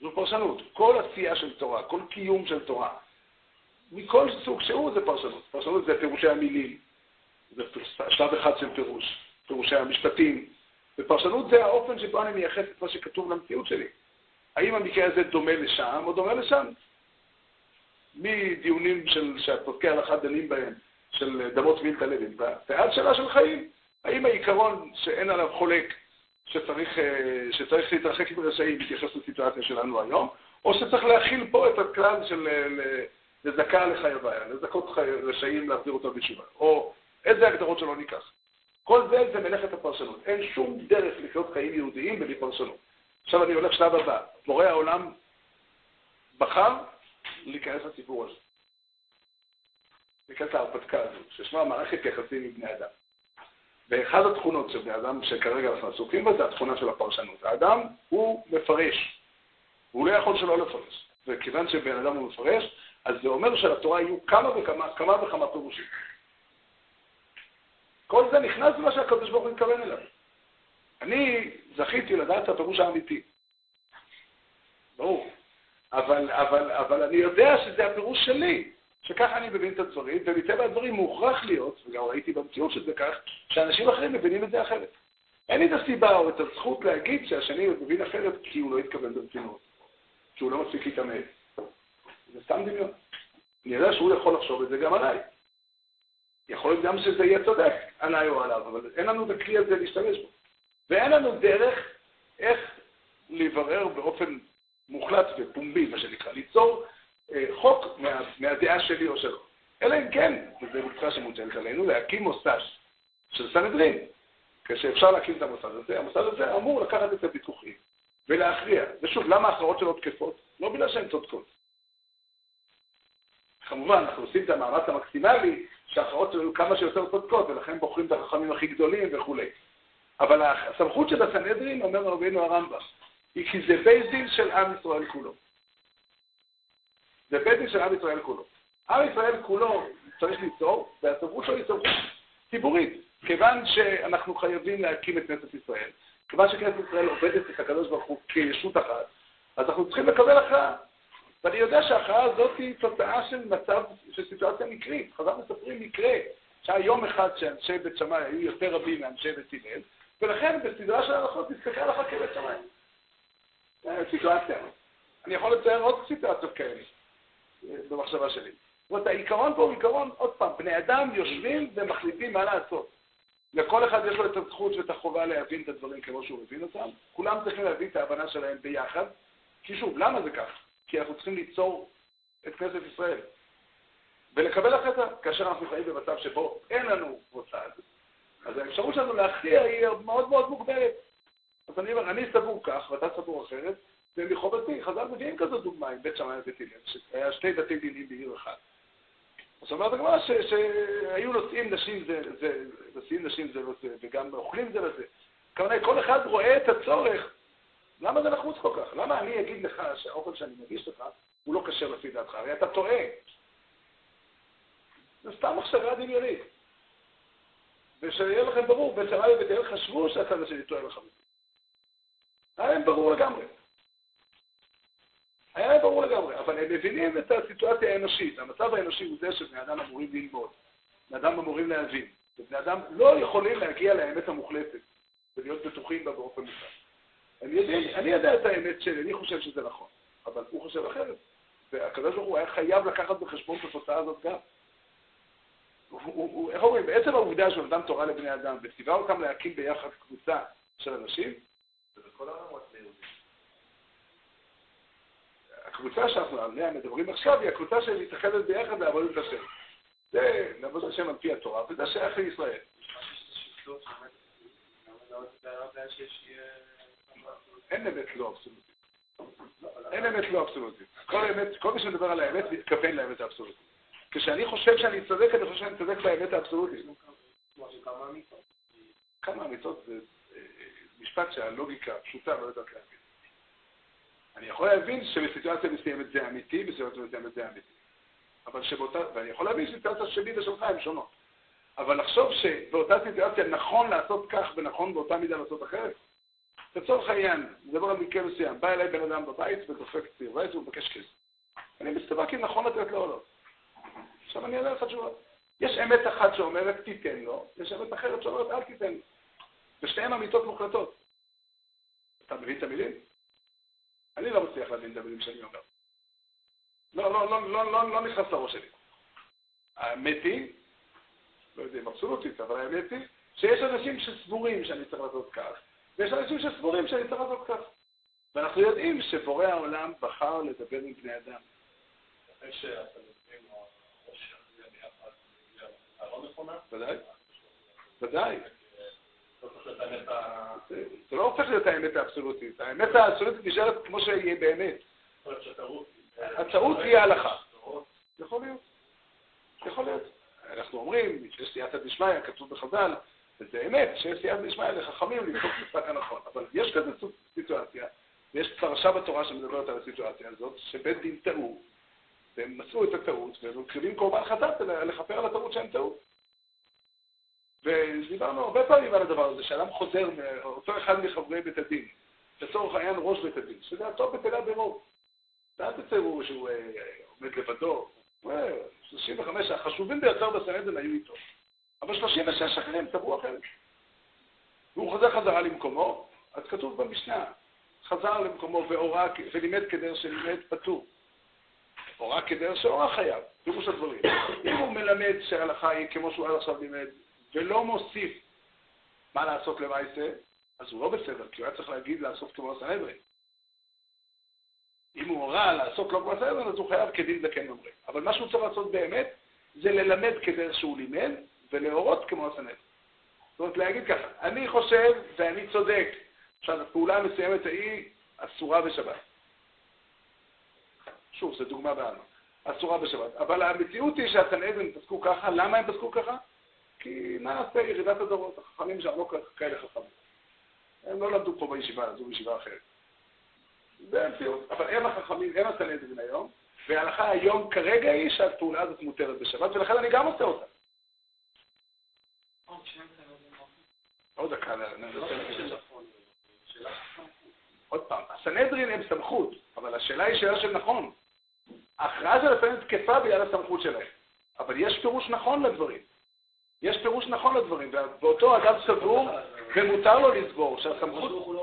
זו פרשנות. כל עשייה של תורה, כל קיום של תורה, מכל סוג שהוא זה פרשנות. פרשנות זה פירושי המילים, זה שלב אחד של פירוש, פירושי המשפטים, ופרשנות זה האופן שבו אני מייחס את מה שכתוב למציאות שלי. האם המקרה הזה דומה לשם או דומה לשם? מדיונים של, שהפוסקי הלכה דנים בהם, של דמות מילתא לוין, ועד שאלה של חיים. האם העיקרון שאין עליו חולק שצריך, אה, שצריך להתרחק עם רשעים מתייחס לסיטואציה שלנו היום, או שצריך להכיל פה את הכלל של אה, לזכה לחייביה, לזכות רשעים להחזיר אותו בתשובה, או איזה הגדרות שלא ניקח. כל זה זה מלאכת הפרשנות. אין שום דרך לחיות חיים יהודיים בלי פרשנות. עכשיו אני הולך שלב הבא. מורה העולם בחר להיכנס לסיפור הזה. להיכנס להרפתקה הזו, ששמה מערכת יחסים עם בני אדם. ואחת התכונות של בני אדם שכרגע אנחנו עסוקים בה זה התכונה של הפרשנות. האדם הוא מפרש, הוא לא יכול שלא לפרש. וכיוון שבן אדם הוא מפרש, אז זה אומר שלתורה יהיו כמה וכמה, כמה וכמה פירושים. כל זה נכנס למה שהקדוש ברוך הוא מתכוון אליו. אני זכיתי לדעת את הפירוש האמיתי. ברור. אבל, אבל, אבל אני יודע שזה הפירוש שלי, שככה אני מבין את הדברים, ומטבע הדברים מוכרח להיות, וגם ראיתי במציאות שזה כך, שאנשים אחרים מבינים את זה אחרת. אין לי את הסיבה או את הזכות להגיד שהשני מבין אחרת כי הוא לא התכוון ברצינות, כי הוא לא מספיק להתאמץ. זה סתם דמיון. אני יודע שהוא יכול לחשוב את זה גם עליי. יכול להיות גם שזה יהיה צודק עליי או עליו, אבל אין לנו את הכלי הזה להשתמש בו. ואין לנו דרך איך לברר באופן מוחלט ופומבי, מה שנקרא, ליצור אה, חוק מה, מהדעה שלי או שלו. אלא אם כן, וזו מצווה שמוטלת עלינו, להקים מוסד של סנהדרין. כשאפשר להקים את המוסד הזה, המוסד הזה אמור לקחת את הוויכוחים ולהכריע. ושוב, למה ההכרעות שלו תקפות? לא בגלל שהן צודקות. כמובן, אנחנו עושים את המאמץ המקסימלי שההכרעות יהיו כמה שיותר צודקות, ולכן בוחרים את החכמים הכי גדולים וכולי. אבל הסמכות של הסנהדרין, אומר רבינו הרמב"ם, היא כי זה בית דין של עם ישראל כולו. זה בית דין של עם ישראל כולו. עם ישראל כולו צריך ליצור, והסמכות שלו היא סמכות ציבורית. כיוון שאנחנו חייבים להקים את כנסת ישראל, כיוון שכנסת ישראל עובדת את הקדוש ברוך הוא כישות אחת, אז אנחנו צריכים לקבל הכרעה. ואני יודע שההכרעה הזאת היא תוצאה של מצב, של סיטואציה מקרית. חז"ל מספרים מקרה, שהיה יום אחד שאנשי בית שמאי היו יותר רבים מאנשי בית הלל, ולכן בסדרה של הלכות נסתכל לך כבית שמאי. סיטואציה. אני יכול לצייר עוד סיטואציות כאלה במחשבה שלי. זאת אומרת, העיקרון פה הוא עיקרון, עוד פעם, בני אדם יושבים ומחליטים מה לעשות. לכל אחד יש לו את הזכות ואת החובה להבין את הדברים כמו שהוא מבין אותם. כולם צריכים להבין את ההבנה שלהם ביחד. כי שוב, למה זה כך? כי אנחנו צריכים ליצור את כנסת ישראל. ולקבל החלטה, כאשר אנחנו חיים במצב שבו אין לנו מוסד, אז האפשרות שלנו להכריע היא מאוד מאוד מוגבלת. אז אני אומר, אני סבור כך ואתה סבור אחרת, ומחובתי, חז"ל מביאים כזאת דוגמה עם בית שמאי ובית הלל, שהיה שתי בתי דינים בעיר אחת. זאת אומרת הגמרא שהיו נושאים נשים זה, זה, נושאים נשים זה לזה, וגם אוכלים זה לזה. כלומר, כל אחד רואה את הצורך למה זה נחוץ כל כך? למה אני אגיד לך שהאוכל שאני מגיש לך הוא לא כשר לפי דעתך? הרי אתה טועה. זה סתם מחשבה דמיונית. ושיהיה לכם ברור, בית שמאי ובית הלל חשבו שהצד השני טועה לחלוטין. היה להם ברור לגמרי. היה להם ברור לגמרי, אבל הם מבינים את הסיטואציה האנושית. המצב האנושי הוא זה שבני אדם אמורים ללמוד, בני אדם אמורים להבין, ובני אדם לא יכולים להגיע לאמת המוחלטת ולהיות בטוחים בה באופן מוחלט. אני יודע, אני יודע את האמת שלי, אני חושב שזה נכון, אבל הוא חושב אחרת. והקדוש ברוך הוא היה חייב לקחת בחשבון את התוצאה הזאת גם. איך אומרים, בעצם העובדה שהוא נתן תורה לבני אדם וציווה אותם להקים ביחד קבוצה של אנשים, זה בכל העולם רק ליהודים. הקבוצה שאנחנו עליה מדברים עכשיו היא הקבוצה שמתאחדת ביחד לעבוד את השם. זה לעבוד את השם על פי התורה, וזה שייך לישראל. אין אמת לא אבסולוטית. אין אמת לא אבסולוטית. כל אמת, כל מי שמדבר על האמת מתכוון לאמת האבסולוטית. כשאני חושב שאני צודק, אני חושב שאני צודק באמת האבסולוטית. כמה אמיתות זה אה, משפט שהלוגיקה הפשוטה לא יודעת להגיד. אני יכול להבין שבסיטואציה מסוימת זה אמיתי, בסיטואציה מסוימת זה אמיתי. אבל שבאותה, ואני יכול להבין שסיטואציה שלי ושלך הן שונות. אבל לחשוב שבאותה סיטואציה נכון לעשות כך ונכון באותה מידה לעשות אחרת, לצורך העניין, נדבר על מקרה מסוים, בא אליי בן אדם בבית ודופק ציר בית ומבקש כסף. אני מסתבר כי נכון לתת לו או לא. עכשיו אני אענה לך תשובה. יש אמת אחת שאומרת תיתן לו, יש אמת אחרת שאומרת אל תיתן לו. ושתיהן אמיתות מוחלטות. אתה מבין את המילים? אני לא מצליח להבין את המילים שאני אומר. לא, לא, לא, לא, לא, לא נכנס לראש שלי. האמת היא, לא יודע אם אבסולוטית, אבל האמת היא, שיש אנשים שסבורים שאני צריך לעשות כך, ויש אנשים שסבורים שאני צריך לעשות כך. ואנחנו יודעים שבורא העולם בחר לדבר עם בני אדם. ודאי, ודאי. זה לא הופך להיות האמת האבסולוטית. האמת האבסולוטית נשארת כמו שהיא באמת. הטעות היא ההלכה. יכול להיות. יכול להיות. אנחנו אומרים שיש סייעתא דשמיא, כתוב בחז"ל, וזה אמת, שיש סייעתא דשמיא לחכמים לבדוק את הנכון. אבל יש כזאת סיטואציה, ויש פרשה בתורה שמדברת על הסיטואציה הזאת, שבית דין טעו, והם מצאו את הטעות, והם מקריבים קורבן חטאת לכפר על הטעות שהם טעו. ודיברנו הרבה פעמים על הדבר הזה, שאדם חוזר, אותו אחד מחברי בית הדין, לצורך העניין ראש בית הדין, הטוב בטלה ברוב. ואל תציירו שהוא אה, עומד לבדו. 35 החשובים ביותר בסנדן היו איתו. אבל 36 אחרים טבעו אחרת. והוא חוזר חזרה למקומו, אז כתוב במשנה, חזר למקומו והורה, ולימד כדר שלימד פטור. הורה כדר שהורה חייב, פירוש הדברים. אם הוא מלמד שההלכה היא כמו שהוא עד עכשיו לימד, ולא מוסיף מה לעשות למעשה, אז הוא לא בסדר, כי הוא היה צריך להגיד לעשות כמו הסנהדרין. אם הוא הורה לעשות לא כמו הסנהדרין, אז הוא חייב כדין זקן אומרים. אבל מה שהוא צריך לעשות באמת, זה ללמד כדרך שהוא לימד, ולהורות כמו הסנהדרין. זאת אומרת, להגיד ככה, אני חושב ואני צודק. עכשיו, הפעולה המסוימת ההיא אסורה בשבת. שוב, זו דוגמה בעלמא. אסורה בשבת. אבל המציאות היא שהסנהדרין פסקו ככה, למה הם פסקו ככה? כי מה נעשה ירידת הדורות, החכמים שם לא כאלה חכמים. הם לא למדו פה בישיבה, זו בישיבה אחרת. זה המציאות. אבל הם החכמים, הם הסנהדרין היום, וההלכה היום כרגע היא שהפעולה הזאת מותרת בשבת, ולכן אני גם עושה אותה. עוד דקה, להגיד עוד פעם, הסנהדרין הם סמכות, אבל השאלה היא שאלה של נכון. ההכרעה של הסנהדרין תקפה בגלל הסמכות שלהם, אבל יש פירוש נכון לדברים. יש פירוש נכון לדברים, ואותו אדם סבור ומותר לו לסבור שהסמכות...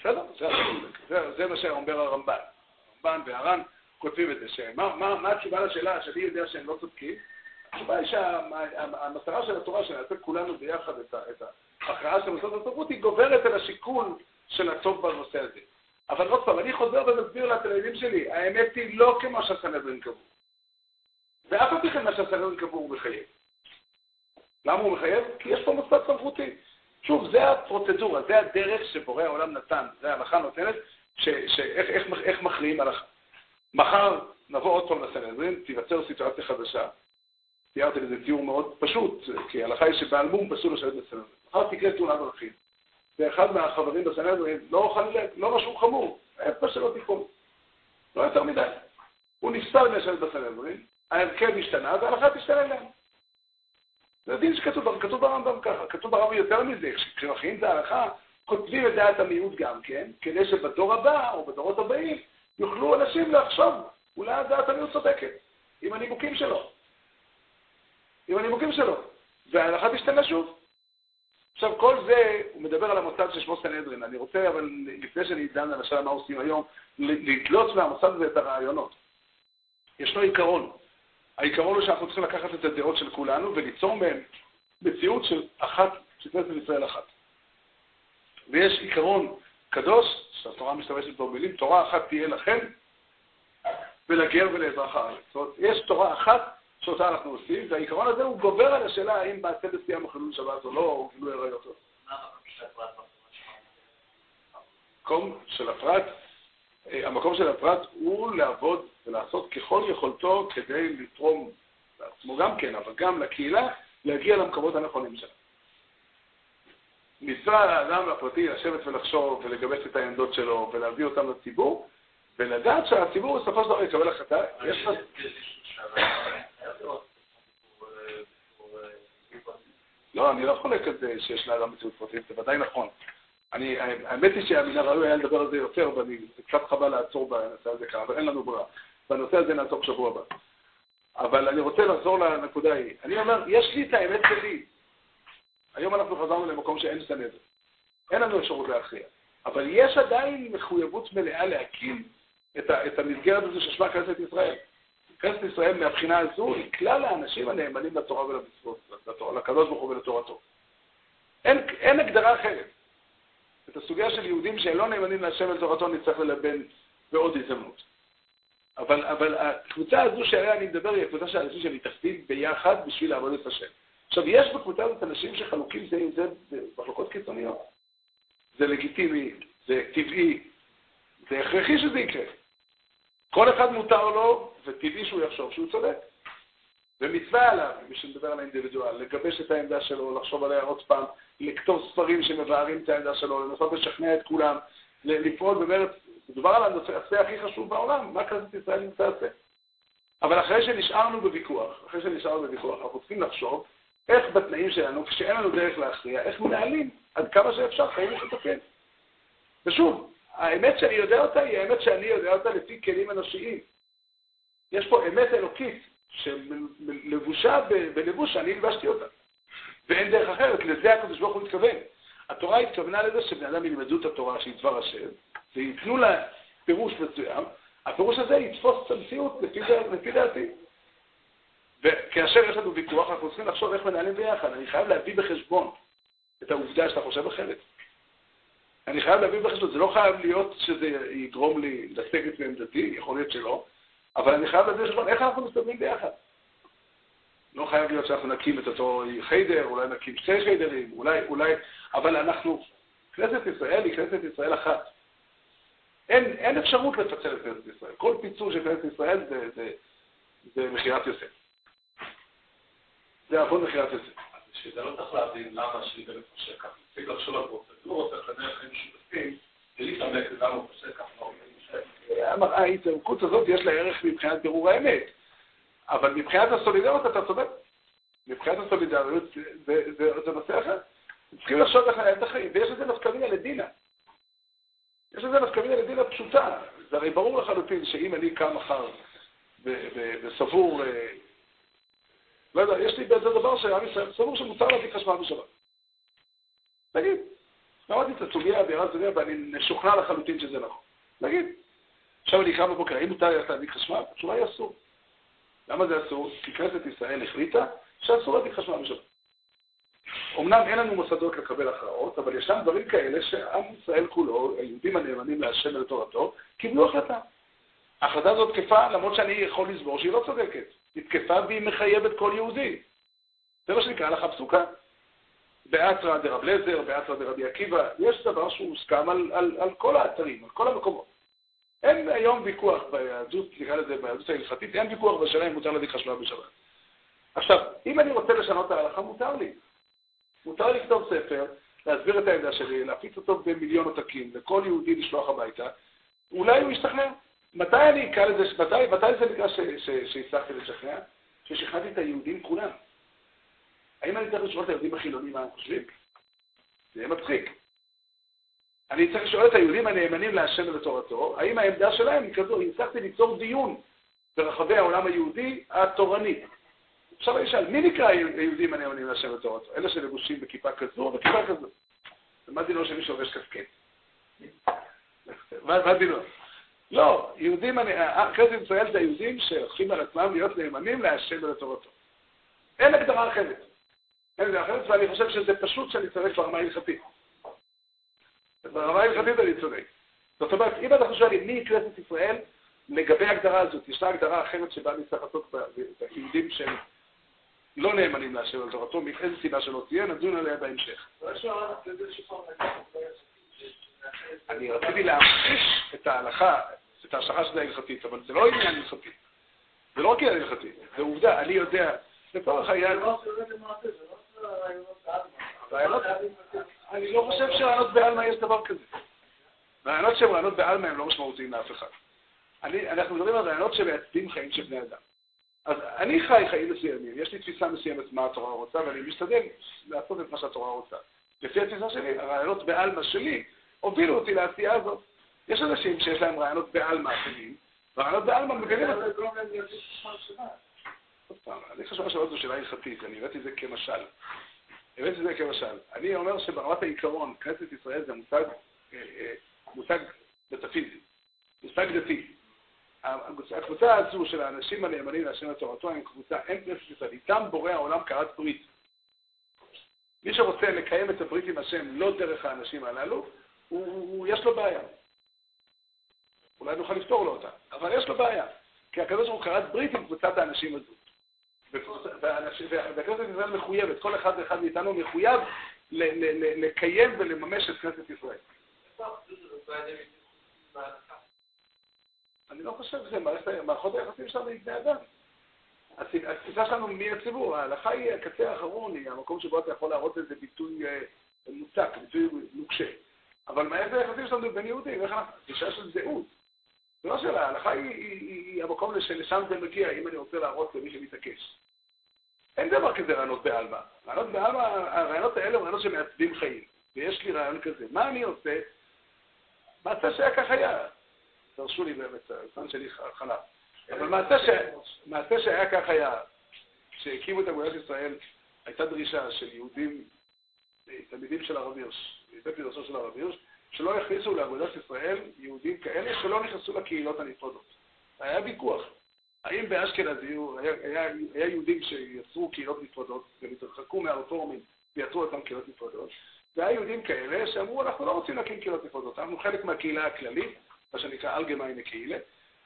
בסדר, זה מה שאומר הרמב"ן. הרמב"ן והר"ן כותבים את זה, שמה התשובה לשאלה שאני יודע שהם לא צודקים? התשובה היא שהמטרה של התורה, שנעשה כולנו ביחד את ההכרעה של מוסדות התרבות, היא גוברת על השיקול של הטוב בנושא הזה. אבל עוד פעם, אני חוזר ומסביר לתלמידים שלי, האמת היא לא כמו שהסנהדרין קבעו. ואף על פי כן מה שהסנהדרין קבעו הוא מחייב. למה הוא מחייב? כי יש פה מוסד סמכותי. שוב, זה הפרוצדורה, זה הדרך שבורא העולם נתן, זה ההלכה נותנת, שאיך איך, איך מכריעים הלכה. מחר נבוא עוד פעם לסנהדרין, תיווצר סיטואציה חדשה. תיארתי לזה תיאור מאוד פשוט, כי ההלכה היא שבעל מום פסול לשבת בסנהדרין. מחר תקרה תאונה דרכים. ואחד מהחברים בסנהדרין, לא חלילה, לא משהו חמור, איפה שלא תיקון. לא יותר מדי. הוא נפסל לשבת בסנהדרין, ההרכב השתנה, וההלכה תשתנה להם. זה דין שכתוב, כתוב ברמב"ם ככה, כתוב ברמב"ם יותר מזה, כשמכינים את ההלכה, כותבים את דעת המיעוט גם כן, כדי שבדור הבא, או בדורות הבאים, יוכלו אנשים לחשוב, אולי דעת המיעוט צודקת, עם הנימוקים שלו. עם הנימוקים שלו. וההלכה תשתנה שוב. עכשיו, כל זה, הוא מדבר על המוסד ששמו סנהדרין. אני רוצה, אבל לפני שאני דן על השאלה מה עושים היום, לתלוץ מהמוסד הזה את הרעיונות. ישנו עיקרון. העיקרון הוא שאנחנו צריכים לקחת את הדעות של כולנו וליצור מהן מציאות של אחת, של כנסת ישראל אחת. ויש עיקרון קדוש, שהתורה משתמשת בו במילים, תורה אחת תהיה לכם ולגר ולאזרח הארץ. זאת אומרת, יש תורה אחת שאותה אנחנו עושים, והעיקרון הזה הוא גובר על השאלה האם מעשה בסטייה מחלול שבת או לא, או גילוי עריות או המקום של הפרט, אה, המקום של הפרט הוא לעבוד ולעשות ככל יכולתו כדי לתרום לעצמו גם כן, אבל גם לקהילה, להגיע למקומות הנכונים שלה. מצווה לאדם הפרטי לשבת ולחשוב ולגבש את העמדות שלו ולהביא אותם לציבור, ולדעת שהציבור בסופו של דבר יקבל החלטה. (laughs) לא, אני לא חולק על זה שיש לאדם מציאות פרטית, זה ודאי נכון. אני, האמת היא שהמן הראוי היה לדבר על זה יותר, ואני, קצת חבל לעצור בנושא הזה כאן, אבל אין לנו ברירה. בנושא הזה נעצור בשבוע הבא. אבל אני רוצה לחזור לנקודה ההיא. אני אומר, יש לי את האמת שלי. היום אנחנו חזרנו למקום שאין סנדר. אין לנו אפשרות להכריע. אבל יש עדיין מחויבות מלאה להקים את, ה, את המסגרת הזו ששמה כנסת ישראל. כנסת ישראל מהבחינה הזו היא כלל האנשים הנאמנים לתורה ולמצוות, לקדוש ברוך הוא ולתורתו. אין, אין הגדרה אחרת. את הסוגיה של יהודים שהם לא נאמנים להשם ולתורתו נצטרך ללבן בעוד הזדמנות. אבל, אבל הקבוצה הזו שעליה אני מדבר היא הקבוצה של אנשים שמתאחדים ביחד בשביל לעבוד את השם. עכשיו, יש בקבוצה הזאת אנשים שחלוקים זה עם זה במחלוקות קיצוניות. זה לגיטימי, זה טבעי, זה הכרחי שזה יקרה. כל אחד מותר לו, וטבעי שהוא יחשוב שהוא צודק. ומצווה עליו, מי שמדבר על האינדיבידואל, לגבש את העמדה שלו, לחשוב עליה עוד פעם, לכתוב ספרים שמבארים את העמדה שלו, לנסות לשכנע את כולם, לפעול במרץ, מדובר על הנושא הכי חשוב בעולם, מה כנסת ישראל נמצא לעשה. אבל אחרי שנשארנו בוויכוח, אחרי שנשארנו בוויכוח, אנחנו צריכים לחשוב איך בתנאים שלנו, כשאין לנו דרך להכריע, איך מנהלים עד כמה שאפשר חיים משותפים. ושוב, האמת שאני יודע אותה היא האמת שאני יודע אותה לפי כלים אנושיים. יש פה אמת אלוקית שלבושה בלבוש שאני הלבשתי אותה. ואין דרך אחרת, לזה הקדוש ברוך הוא מתכוון. התורה התכוונה לזה שבני אדם ילמדו את התורה שהיא דבר השם, וייתנו לה פירוש מסוים, הפירוש הזה יתפוס את המציאות לפי, לפי דעתי. וכאשר יש לנו ויכוח, אנחנו צריכים לחשוב איך מנהלים ביחד. אני חייב להביא בחשבון את העובדה שאתה חושב אחרת. אני חייב להביא בחשבון, זה לא חייב להיות שזה יגרום לי לסגת מעמדתי, יכול להיות שלא, אבל אני חייב להביא בחשבון איך אנחנו מסתובבים ביחד. לא חייב להיות שאנחנו נקים את אותו חיידר, אולי נקים שתי חיידרים, אולי, אולי, אבל אנחנו, כנסת ישראל היא כנסת ישראל אחת. אין, אין אפשרות לפצל את כנסת ישראל. כל פיצול של כנסת ישראל זה, זה, זה מכירת יוסף. זה עבוד מכירת יוסף. שזה לא צריך להבין למה שהיא באמת חושב ככה. צריך לחשוב על פרוצדורות, איך לנהל חיים משותפים, בלי להתעמק למה הוא חושב ככה. ההתעמקות הזאת יש לה ערך מבחינת בירור האמת. אבל מבחינת הסולידריות אתה צודק. מבחינת הסולידריות זה, נושא אחר. צריכים לחשוב איך לנהל את החיים, ויש לזה נפקמיה לדינה. יש לזה נפקמיה לדינה פשוטה. זה הרי ברור לחלוטין שאם אני קם מחר וסבור, אה, לא יודע, יש לי באיזה דבר שעם ישראל סבור שמותר להביא חשמל בשבת. נגיד, למדתי את הסוגיה, בירת סוגיה, ואני משוכנע לחלוטין שזה נכון. נגיד. עכשיו אני קם בבוקר, האם מותר להדליק חשמל? התשובה היא אסור. למה זה אסור? כי כנסת ישראל החליטה שאסור להדליק חשמל בשבת. אמנם אין לנו מוסדות לקבל הכרעות, אבל ישנם דברים כאלה שעם ישראל כולו, היהודים הנאמנים להשם ולתורתו, קיבלו החלטה. ההחלטה הזאת תקפה, למרות שאני יכול לסבור שהיא לא צודקת. היא תקפה והיא מחייבת כל יהודי. זה מה שנקרא הלכה פסוקה. באתרא דרב לזר, באתרא דרבי עקיבא, יש דבר שהוא הוסכם על, על, על כל האתרים, על כל המקומות. אין היום ויכוח ביהדות, נקרא לזה ביהדות ההלכתית, אין ויכוח בשאלה אם מותר להדליק חשמל בשבת. עכשיו, אם אני רוצה לשנות את ההלכה, מותר לי. מותר לכתוב ספר, להסביר את העמדה שלי, להפיץ אותו במיליון עותקים, לכל יהודי לשלוח הביתה, אולי הוא ישתכנע. מתי אני אקרא לזה, מתי, מתי זה נקרא שהצלחתי לשכנע? ששכנעתי את היהודים כולם. האם אני צריך לשאול את היהודים החילונים מה הם חושבים? זה יהיה מצחיק. אני צריך לשאול את היהודים הנאמנים להשם ולתורתו, האם העמדה שלהם היא כזו, הצלחתי ליצור דיון ברחבי העולם היהודי התורני. עכשיו אני אשאל, מי נקרא היהודים הנאמנים להשם ולתורתו? אלה שלבושים בכיפה כזו או בכיפה כזו? מה דינו מי שעובש קסקט? מה דינו? לא, יהודים, כנסת ישראל זה היהודים שלוקחים על עצמם להיות נאמנים להשם ולתורתו. אין הגדרה אחרת. אין הגדרה אחרת, ואני חושב שזה פשוט שאני צריך ברמה הלכתית. ברמה ההלכתית אני צודק. זאת אומרת, אם אנחנו שואלים מי כנסת ישראל, לגבי ההגדרה הזאת, ישנה הגדרה אחרת שבה נצטרך לעשות ביהודים שהם לא נאמנים להשם על תורתו, מאיזה סיבה שלא תהיה, נדון עליה בהמשך. אני רציתי להמחיש את ההלכה, את ההשלכה של ההלכתית, אבל זה לא עניין הלכתי. זה לא רק עניין הלכתי, זה עובדה, אני יודע, לצורך העניין... אני לא חושב שרעיונות בעלמא יש דבר כזה. רעיונות שהם רעיונות בעלמא הם לא משמעותיים לאף אחד. אנחנו מדברים על רעיונות שמייצדים חיים של בני אדם. אז אני חי חיים מסוימים, יש לי תפיסה מסוימת מה התורה רוצה, ואני משתדל לעשות את מה שהתורה רוצה. לפי התפיסה שלי, הרעיונות בעלמא שלי הובילו אותי לעשייה הזאת. יש אנשים שיש להם רעיונות בעלמא אחרים, והרעיונות בעלמא מבינים את זה. אני חושב שזו שאלה הלכתית, אני הבאתי את זה כמשל. הבאתי את זה כמשל. אני אומר שברמת העיקרון, כנסת ישראל זה מושג, אה, אה, מושג מטאפיזי, מושג דתי. הקבוצה הזו של האנשים הנאמנים להשם לתורתו הם קבוצה, אין כנסת ישראל, איתם בורא העולם כרת ברית. מי שרוצה לקיים את הברית עם השם לא דרך האנשים הללו, הוא, הוא, יש לו בעיה. אולי נוכל לפתור לו אותה, אבל יש לו בעיה. כי הקדוש ברוך הוא כרת ברית עם קבוצת האנשים הזו. והכנסת ישראל מחויבת, כל אחד ואחד מאיתנו מחויב לקיים ולממש את כנסת ישראל. אני לא חושב שזה מערכות היחסים שלנו עם בני אדם. התפיסה שלנו מי הציבור, ההלכה היא הקצה האחרון, היא המקום שבו אתה יכול להראות איזה ביטוי אה, מוצק, ביטוי נוקשה. אבל מערכת היחסים שלנו בין יהודים, איך אנחנו, תפיסה של זהות. זה לא שאלה, ההלכה היא, היא, היא המקום שלשם זה מגיע, אם אני רוצה להראות למי שמתעקש. אין דבר כזה רעיונות בעלמא. רעיונות בעלמא, הרעיונות האלה הם רעיונות שמעצבים חיים. ויש לי רעיון כזה. מה אני עושה? מעשה שהיה כך היה. תרשו לי באמת, הזמן שלי חלף. אבל מעשה, ש... מעשה שהיה כך היה, כשהקימו את אגודת ישראל, הייתה דרישה של יהודים, תלמידים של הרב הירש, מבית מדרשו של הרב הירש, שלא יכניסו לאגודת ישראל יהודים כאלה שלא נכנסו לקהילות הנפרדות. היה ויכוח. האם באשכנז היה, היה, היה יהודים שיצרו קהילות נפרדות והם התרחקו מהרפורמים ויצרו אותם קהילות נפרדות, והיה יהודים כאלה שאמרו, אנחנו לא רוצים להקים קהילות נפרדות, אנחנו חלק מהקהילה הכללית, מה שנקרא אלגמיינה קהילה,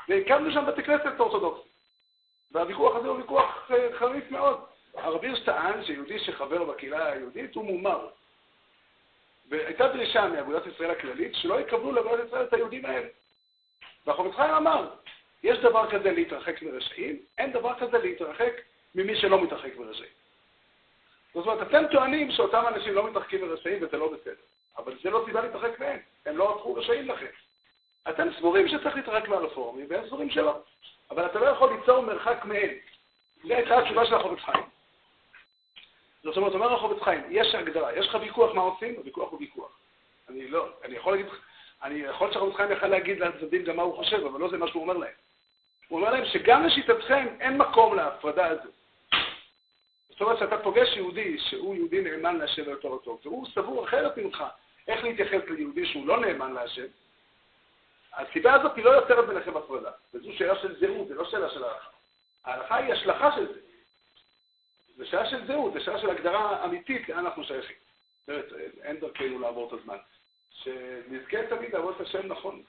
והקמנו שם בתי כנסת אורתודוקסי. והוויכוח הזה הוא ויכוח אה, חריף מאוד. הרב הירש טען שיהודי שחבר בקהילה היהודית הוא מומר. והייתה דרישה מאגודת ישראל הכללית שלא יקבלו לאגודת ישראל את היהודים האלה. והחובץ חיים אמר, יש דבר כזה להתרחק מרשעים, אין דבר כזה להתרחק ממי שלא מתרחק מרשעים. זאת אומרת, אתם טוענים שאותם אנשים לא מתרחקים מרשעים וזה לא בסדר, אבל זה לא סיבה להתרחק מהם, הם לא הפכו רשעים לכם. אתם סבורים שצריך להתרחק מהרפורמים, והם סבורים שלא. אבל אתה לא יכול ליצור מרחק מהם. זו הייתה התשובה של החובץ חיים. זאת אומרת, אומר החובץ חיים, יש הגדרה, יש לך ויכוח מה עושים, הוויכוח הוא ויכוח. אני לא, אני יכול להגיד, אני יכול שהחובץ חיים יכול להגיד לצדדים גם מה הוא חושב, אבל לא זה מה שהוא אומר להם. הוא אומר להם שגם לשיטתכם אין מקום להפרדה הזו. זאת אומרת שאתה פוגש יהודי שהוא יהודי נאמן להשם ולתורתו, והוא סבור אחרת ממך איך להתייחס ליהודי שהוא לא נאמן להשם, הסיבה הזאת היא לא יוצרת ביניכם הפרדה. וזו שאלה של זהות, זו לא שאלה של ההלכה. ההלכה היא השלכה של זה. זו שאלה של זהות, זו שאלה של הגדרה אמיתית לאן אנחנו שייכים. באמת, אין דרכנו לעבור את הזמן. שנזכה תמיד לעבוד את השם נכון.